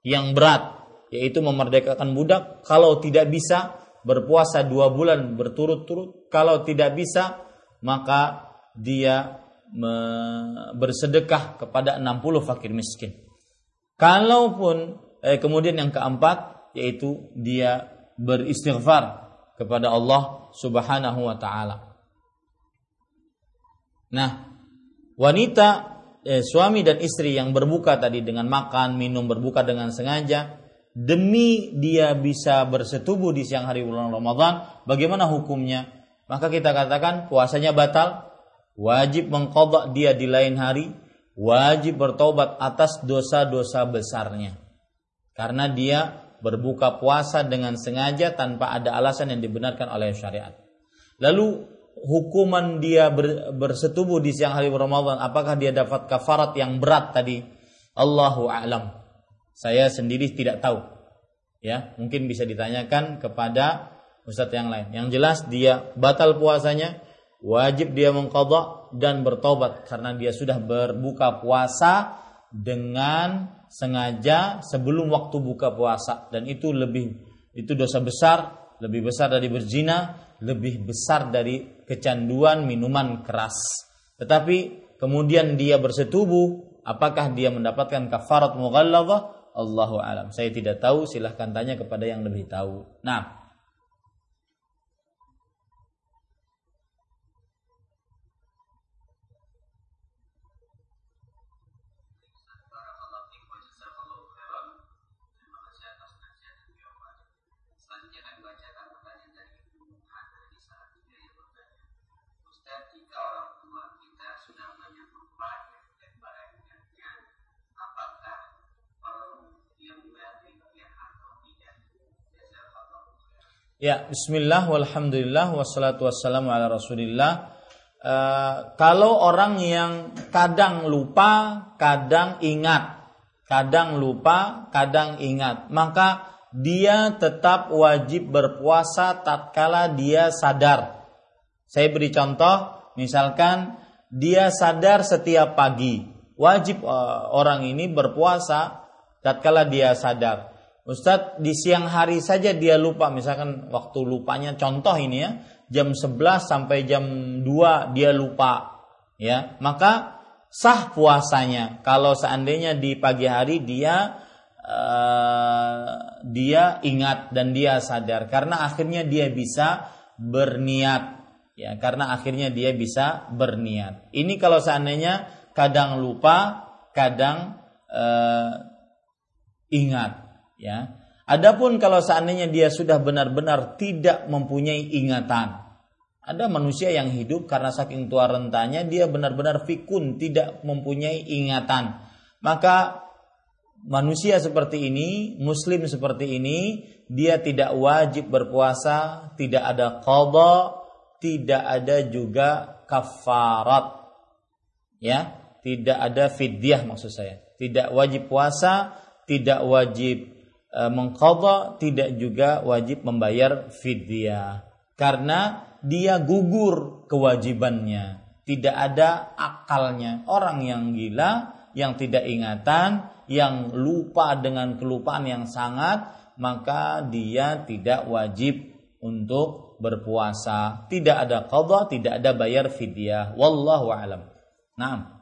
yang berat, yaitu memerdekakan budak. Kalau tidak bisa, berpuasa dua bulan berturut-turut. Kalau tidak bisa, maka dia bersedekah kepada 60 fakir miskin. Kalaupun eh, kemudian yang keempat yaitu dia beristighfar kepada Allah Subhanahu wa taala. Nah, wanita eh, suami dan istri yang berbuka tadi dengan makan, minum, berbuka dengan sengaja demi dia bisa bersetubuh di siang hari bulan Ramadan, bagaimana hukumnya? Maka kita katakan puasanya batal, wajib mengkodok dia di lain hari, wajib bertobat atas dosa-dosa besarnya. Karena dia berbuka puasa dengan sengaja tanpa ada alasan yang dibenarkan oleh syariat. Lalu hukuman dia bersetubuh di siang hari Ramadan, apakah dia dapat kafarat yang berat tadi? Allahu a'lam. Saya sendiri tidak tahu. Ya, mungkin bisa ditanyakan kepada ustadz yang lain. Yang jelas dia batal puasanya, wajib dia mengqadha dan bertobat karena dia sudah berbuka puasa dengan sengaja sebelum waktu buka puasa dan itu lebih itu dosa besar, lebih besar dari berzina, lebih besar dari kecanduan minuman keras. Tetapi kemudian dia bersetubuh, apakah dia mendapatkan kafarat mughalladhah Allahu alam. Saya tidak tahu, silahkan tanya kepada yang lebih tahu. Nah, Ya, bismillah walhamdulillah wassalatu wassalamu ala Rasulillah. Uh, kalau orang yang kadang lupa, kadang ingat, kadang lupa, kadang ingat, maka dia tetap wajib berpuasa tatkala dia sadar. Saya beri contoh, misalkan dia sadar setiap pagi, wajib uh, orang ini berpuasa tatkala dia sadar. Ustadz di siang hari saja dia lupa. Misalkan waktu lupanya contoh ini ya jam 11 sampai jam 2 dia lupa ya. Maka sah puasanya. Kalau seandainya di pagi hari dia uh, dia ingat dan dia sadar. Karena akhirnya dia bisa berniat ya. Karena akhirnya dia bisa berniat. Ini kalau seandainya kadang lupa kadang uh, ingat ya. Adapun kalau seandainya dia sudah benar-benar tidak mempunyai ingatan, ada manusia yang hidup karena saking tua rentanya dia benar-benar fikun tidak mempunyai ingatan. Maka manusia seperti ini, muslim seperti ini, dia tidak wajib berpuasa, tidak ada qadha, tidak ada juga kafarat. Ya, tidak ada fidyah maksud saya. Tidak wajib puasa, tidak wajib e, tidak juga wajib membayar fidyah. Karena dia gugur kewajibannya. Tidak ada akalnya. Orang yang gila yang tidak ingatan yang lupa dengan kelupaan yang sangat maka dia tidak wajib untuk berpuasa. Tidak ada qadha tidak ada bayar fidyah. Wallahu alam. Nah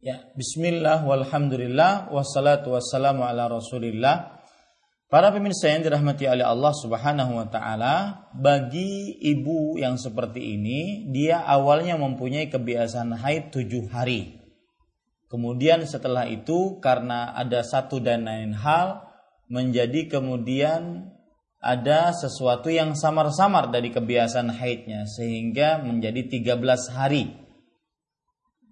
Ya, bismillah walhamdulillah wassalatu wassalamu ala Rasulillah. Para pemirsa yang dirahmati oleh Allah Subhanahu wa taala, bagi ibu yang seperti ini, dia awalnya mempunyai kebiasaan haid tujuh hari. Kemudian setelah itu karena ada satu dan lain hal menjadi kemudian ada sesuatu yang samar-samar dari kebiasaan haidnya sehingga menjadi 13 hari.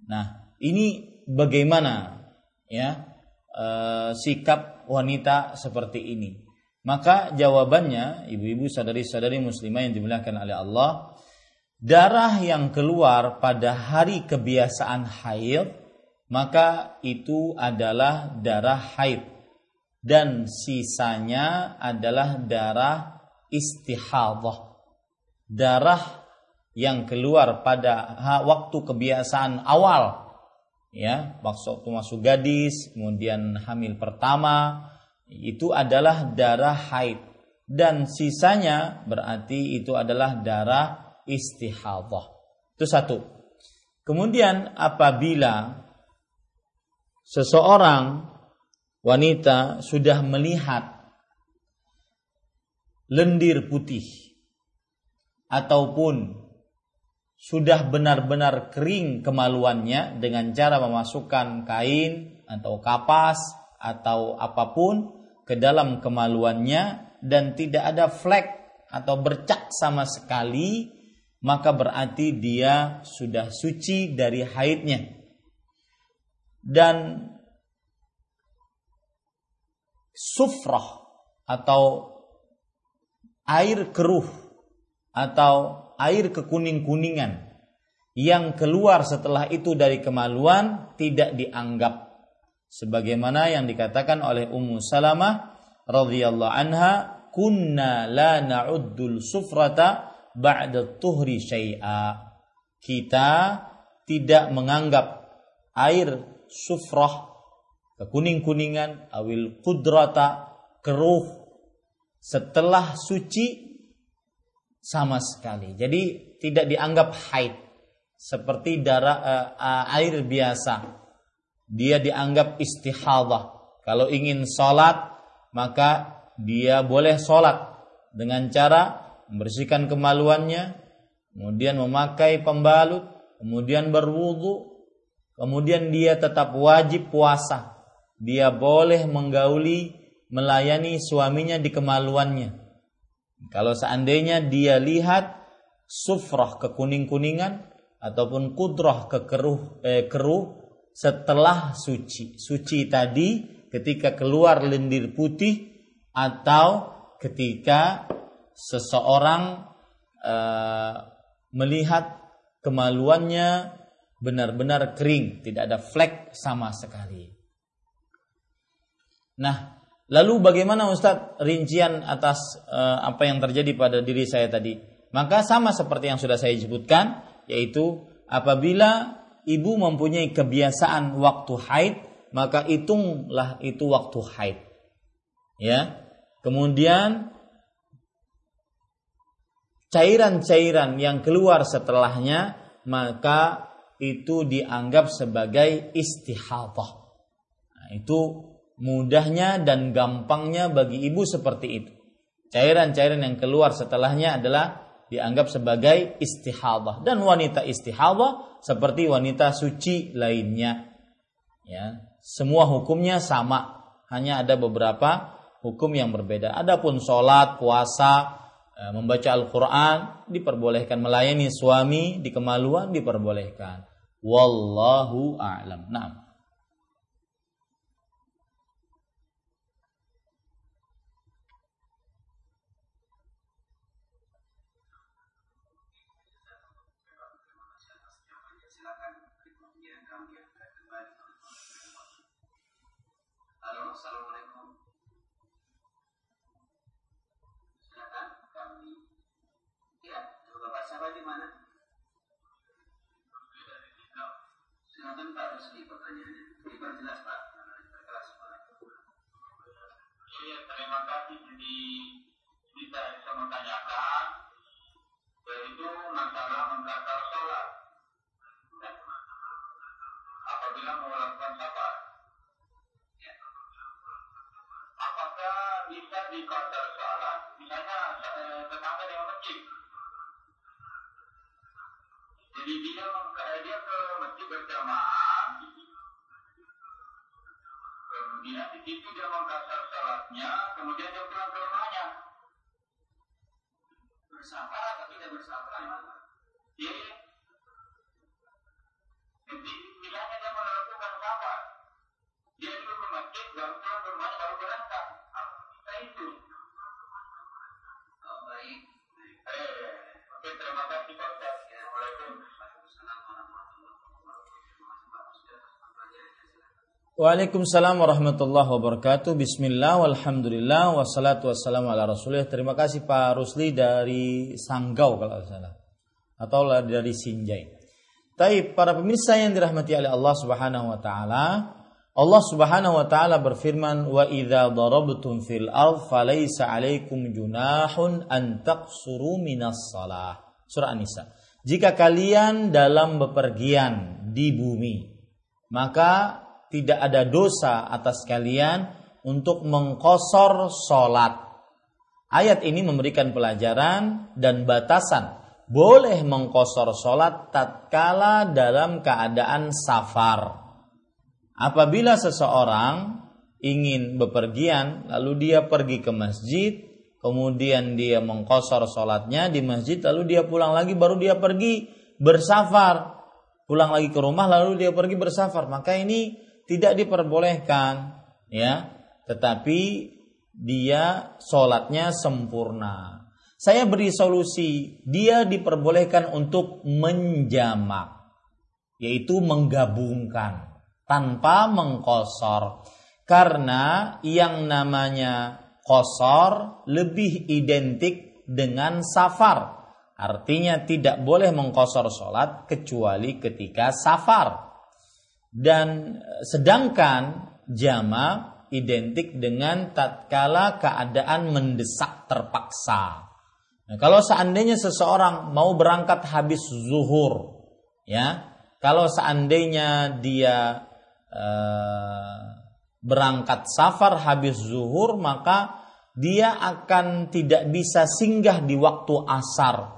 Nah, ini bagaimana ya uh, sikap wanita seperti ini? Maka jawabannya, ibu-ibu sadari-sadari muslimah yang dimuliakan oleh Allah, darah yang keluar pada hari kebiasaan haid, maka itu adalah darah haid dan sisanya adalah darah istihadah. Darah yang keluar pada waktu kebiasaan awal ya waktu masuk gadis kemudian hamil pertama itu adalah darah haid dan sisanya berarti itu adalah darah istihadah. Itu satu. Kemudian apabila seseorang wanita sudah melihat lendir putih ataupun sudah benar-benar kering kemaluannya dengan cara memasukkan kain atau kapas atau apa pun ke dalam kemaluannya dan tidak ada flek atau bercak sama sekali maka berarti dia sudah suci dari haidnya. Dan sufrah atau air keruh atau air kekuning-kuningan yang keluar setelah itu dari kemaluan tidak dianggap. Sebagaimana yang dikatakan oleh Ummu Salamah radhiyallahu anha kunna la na'uddul sufrata ba'da tuhri syai'a. Kita tidak menganggap air sufrah kekuning-kuningan awil kudrata keruh setelah suci sama sekali. Jadi tidak dianggap haid seperti darah uh, air biasa dia dianggap istihadah. Kalau ingin sholat, maka dia boleh sholat dengan cara membersihkan kemaluannya, kemudian memakai pembalut, kemudian berwudu, kemudian dia tetap wajib puasa. Dia boleh menggauli, melayani suaminya di kemaluannya. Kalau seandainya dia lihat sufrah kekuning-kuningan ataupun kudrah kekeruh eh, keruh setelah suci. Suci tadi ketika keluar lendir putih atau ketika seseorang uh, melihat kemaluannya benar-benar kering, tidak ada flek sama sekali. Nah, lalu bagaimana Ustadz rincian atas uh, apa yang terjadi pada diri saya tadi? Maka sama seperti yang sudah saya sebutkan, yaitu apabila ibu mempunyai kebiasaan waktu haid, maka hitunglah itu waktu haid. Ya. Kemudian cairan-cairan yang keluar setelahnya maka itu dianggap sebagai istihadah. Nah, itu mudahnya dan gampangnya bagi ibu seperti itu. Cairan-cairan yang keluar setelahnya adalah dianggap sebagai istihadah dan wanita istihadah seperti wanita suci lainnya. Ya, semua hukumnya sama, hanya ada beberapa hukum yang berbeda. Adapun sholat, puasa, e, membaca Al-Quran diperbolehkan melayani suami di kemaluan diperbolehkan. Wallahu a'lam. Nah. kita bisa menanyakan yaitu masalah membatal sholat. Ya. Apabila mau melakukan sholat. Ya. Apakah bisa dikonter sholat? Misalnya eh, tetangga dengan masjid. Jadi dia dia ke masjid berjamaah. Kemudian di situ dia mengkasar sholatnya kemudian dia pulang ke rumahnya bersabar atau tidak bersabar? Ya, ya. Waalaikumsalam warahmatullahi wabarakatuh. Bismillah, walhamdulillah, wassalatu wassalamu ala rasulillah. Terima kasih Pak Rusli dari Sanggau kalau salah. Atau dari Sinjai. Tapi para pemirsa yang dirahmati oleh Allah Subhanahu wa taala, Allah Subhanahu wa taala berfirman, "Wa idza darabtum fil ard falaysa 'alaikum junahun an taqsuru minas shalah." Surah An-Nisa. Jika kalian dalam bepergian di bumi, maka tidak ada dosa atas kalian untuk mengkosor sholat. Ayat ini memberikan pelajaran dan batasan boleh mengkosor sholat tatkala dalam keadaan safar. Apabila seseorang ingin bepergian, lalu dia pergi ke masjid, kemudian dia mengkosor sholatnya di masjid, lalu dia pulang lagi, baru dia pergi bersafar, pulang lagi ke rumah, lalu dia pergi bersafar. Maka ini tidak diperbolehkan ya. Tetapi dia sholatnya sempurna. Saya beri solusi. Dia diperbolehkan untuk menjamak yaitu menggabungkan tanpa mengkosor. Karena yang namanya kosor lebih identik dengan safar. Artinya tidak boleh mengkosor sholat kecuali ketika safar dan e, sedangkan jama identik dengan tatkala keadaan mendesak terpaksa. Nah, kalau seandainya seseorang mau berangkat habis zuhur, ya, kalau seandainya dia eh, berangkat safar habis zuhur, maka dia akan tidak bisa singgah di waktu asar.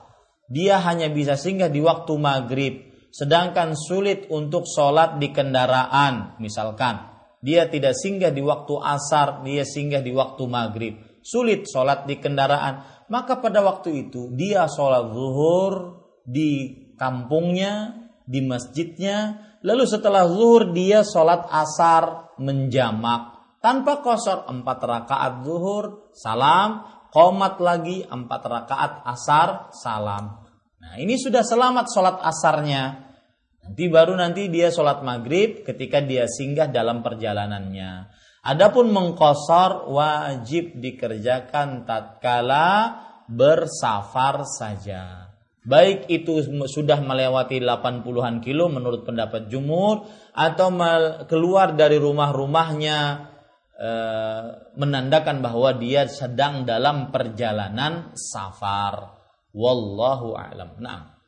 Dia hanya bisa singgah di waktu maghrib sedangkan sulit untuk sholat di kendaraan, misalkan. Dia tidak singgah di waktu asar, dia singgah di waktu maghrib, sulit sholat di kendaraan, maka pada waktu itu dia sholat zuhur di kampungnya, di masjidnya, lalu setelah zuhur dia sholat asar menjamak. Tanpa kosor empat rakaat zuhur, salam, komat lagi empat rakaat asar, salam. Nah ini sudah selamat sholat asarnya. Nanti baru nanti dia sholat maghrib ketika dia singgah dalam perjalanannya. Adapun mengkosor wajib dikerjakan tatkala bersafar saja. Baik itu sudah melewati 80-an kilo menurut pendapat jumur atau keluar dari rumah-rumahnya e, menandakan bahwa dia sedang dalam perjalanan safar. Wallahu a'lam. Nah.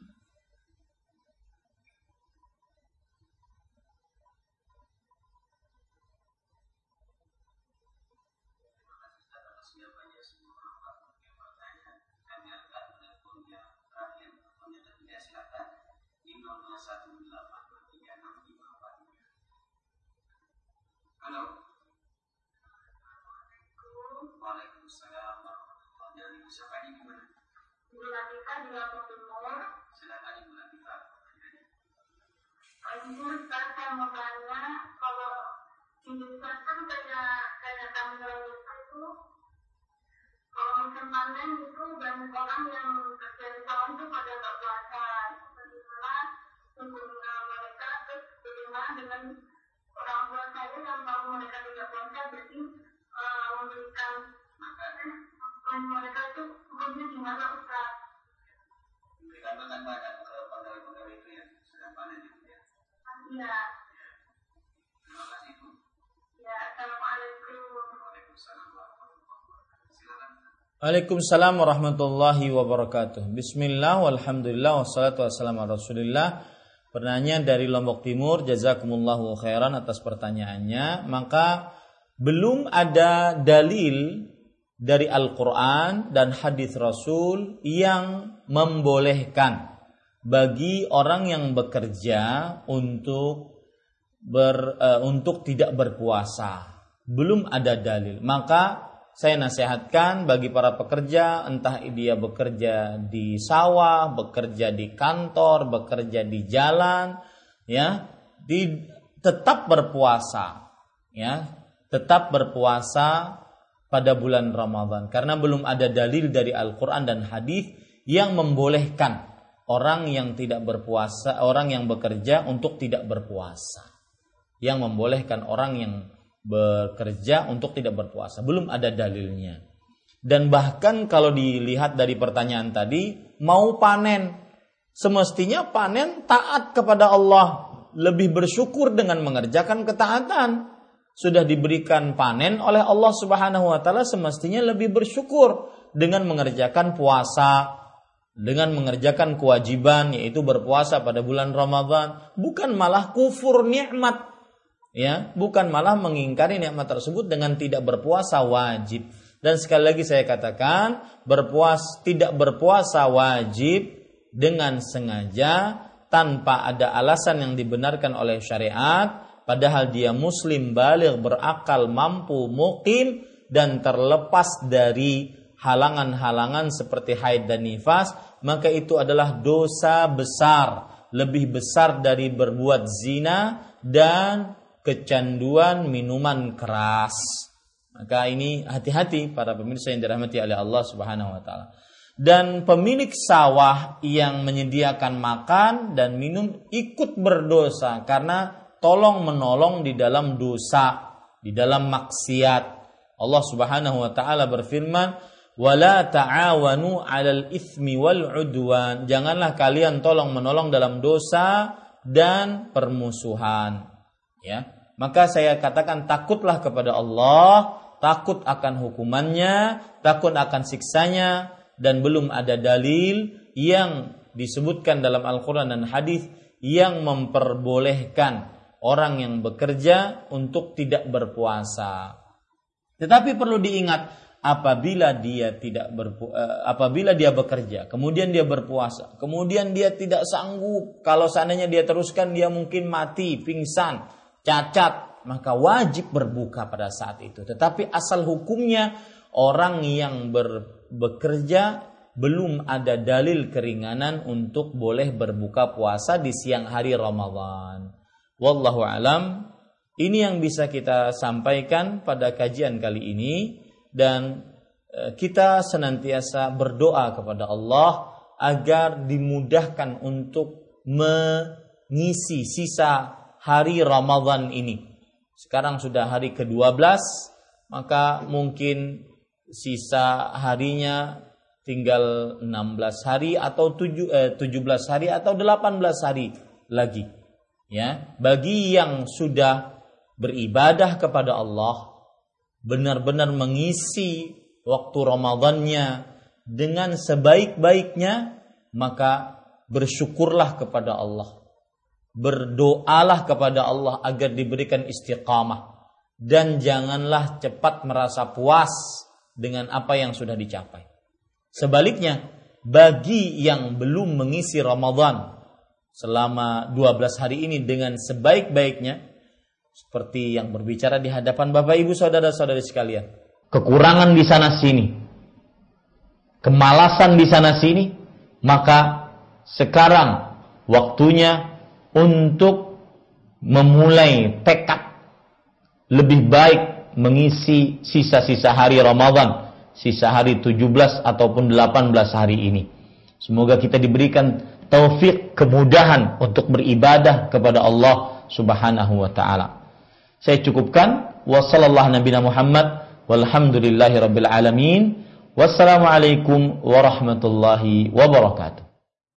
Ibu saya mau tanya kalau Indonesia kan kayak kayak wanita itu kalau musim panen itu banyak orang yang kerja di tahun itu pada nggak puasa. Bagaimana hubungan mereka terus dengan orang tua saya yang tahu mereka tidak puasa jadi uh, memberikan mereka itu hukumnya gimana Ustaz? Memberikan makan badan ke pegawai-pegawai itu ya sedang panen itu ya? Waalaikumsalam warahmatullahi wabarakatuh. Bismillah, walhamdulillah, wassalatu wassalamu ala rasulillah Pertanyaan dari Lombok Timur, jazakumullahu khairan atas pertanyaannya. Maka belum ada dalil dari Al-Quran dan hadis Rasul yang membolehkan bagi orang yang bekerja untuk ber, uh, untuk tidak berpuasa. Belum ada dalil. Maka saya nasihatkan bagi para pekerja entah dia bekerja di sawah, bekerja di kantor, bekerja di jalan, ya, di tetap berpuasa, ya. tetap berpuasa pada bulan Ramadan karena belum ada dalil dari Al-Qur'an dan hadis yang membolehkan orang yang tidak berpuasa, orang yang bekerja untuk tidak berpuasa. Yang membolehkan orang yang bekerja untuk tidak berpuasa. Belum ada dalilnya. Dan bahkan kalau dilihat dari pertanyaan tadi, mau panen. Semestinya panen taat kepada Allah. Lebih bersyukur dengan mengerjakan ketaatan. Sudah diberikan panen oleh Allah Subhanahu wa taala semestinya lebih bersyukur dengan mengerjakan puasa, dengan mengerjakan kewajiban yaitu berpuasa pada bulan Ramadan bukan malah kufur nikmat. Ya bukan malah mengingkari nikmat tersebut dengan tidak berpuasa wajib. Dan sekali lagi saya katakan berpuas tidak berpuasa wajib dengan sengaja tanpa ada alasan yang dibenarkan oleh syariat padahal dia muslim balik berakal mampu mukim dan terlepas dari halangan-halangan seperti haid dan nifas, maka itu adalah dosa besar, lebih besar dari berbuat zina dan kecanduan minuman keras. Maka ini hati-hati para pemirsa yang dirahmati oleh Allah Subhanahu wa taala. Dan pemilik sawah yang menyediakan makan dan minum ikut berdosa karena tolong menolong di dalam dosa, di dalam maksiat. Allah Subhanahu wa taala berfirman, wala ta'awanu 'alal itsmi wal 'udwan. Janganlah kalian tolong menolong dalam dosa dan permusuhan. Ya. Maka saya katakan takutlah kepada Allah, takut akan hukumannya, takut akan siksanya dan belum ada dalil yang disebutkan dalam Al-Qur'an dan hadis yang memperbolehkan orang yang bekerja untuk tidak berpuasa. Tetapi perlu diingat apabila dia tidak berpu, uh, apabila dia bekerja, kemudian dia berpuasa, kemudian dia tidak sanggup, kalau seandainya dia teruskan dia mungkin mati, pingsan, cacat, maka wajib berbuka pada saat itu. Tetapi asal hukumnya orang yang ber, bekerja belum ada dalil keringanan untuk boleh berbuka puasa di siang hari Ramadan. Wallahu alam. Ini yang bisa kita sampaikan pada kajian kali ini dan e, kita senantiasa berdoa kepada Allah agar dimudahkan untuk mengisi sisa hari Ramadan ini. Sekarang sudah hari ke-12, maka mungkin sisa harinya tinggal 16 hari atau 7 eh, 17 hari atau 18 hari lagi. Ya, bagi yang sudah beribadah kepada Allah benar-benar mengisi waktu Ramadannya dengan sebaik-baiknya, maka bersyukurlah kepada Allah. Berdoalah kepada Allah agar diberikan istiqamah. Dan janganlah cepat merasa puas dengan apa yang sudah dicapai. Sebaliknya, bagi yang belum mengisi Ramadan selama 12 hari ini dengan sebaik-baiknya, seperti yang berbicara di hadapan Bapak Ibu saudara-saudari sekalian. Kekurangan di sana sini. Kemalasan di sana sini, maka sekarang waktunya untuk memulai tekad lebih baik mengisi sisa-sisa hari Ramadan, sisa hari 17 ataupun 18 hari ini. Semoga kita diberikan taufik kemudahan untuk beribadah kepada Allah Subhanahu wa taala. Saya cukupkan. Wassallallahu Nabi Muhammad. Walhamdulillahi Rabbil Alamin. Wassalamualaikum warahmatullahi wabarakatuh.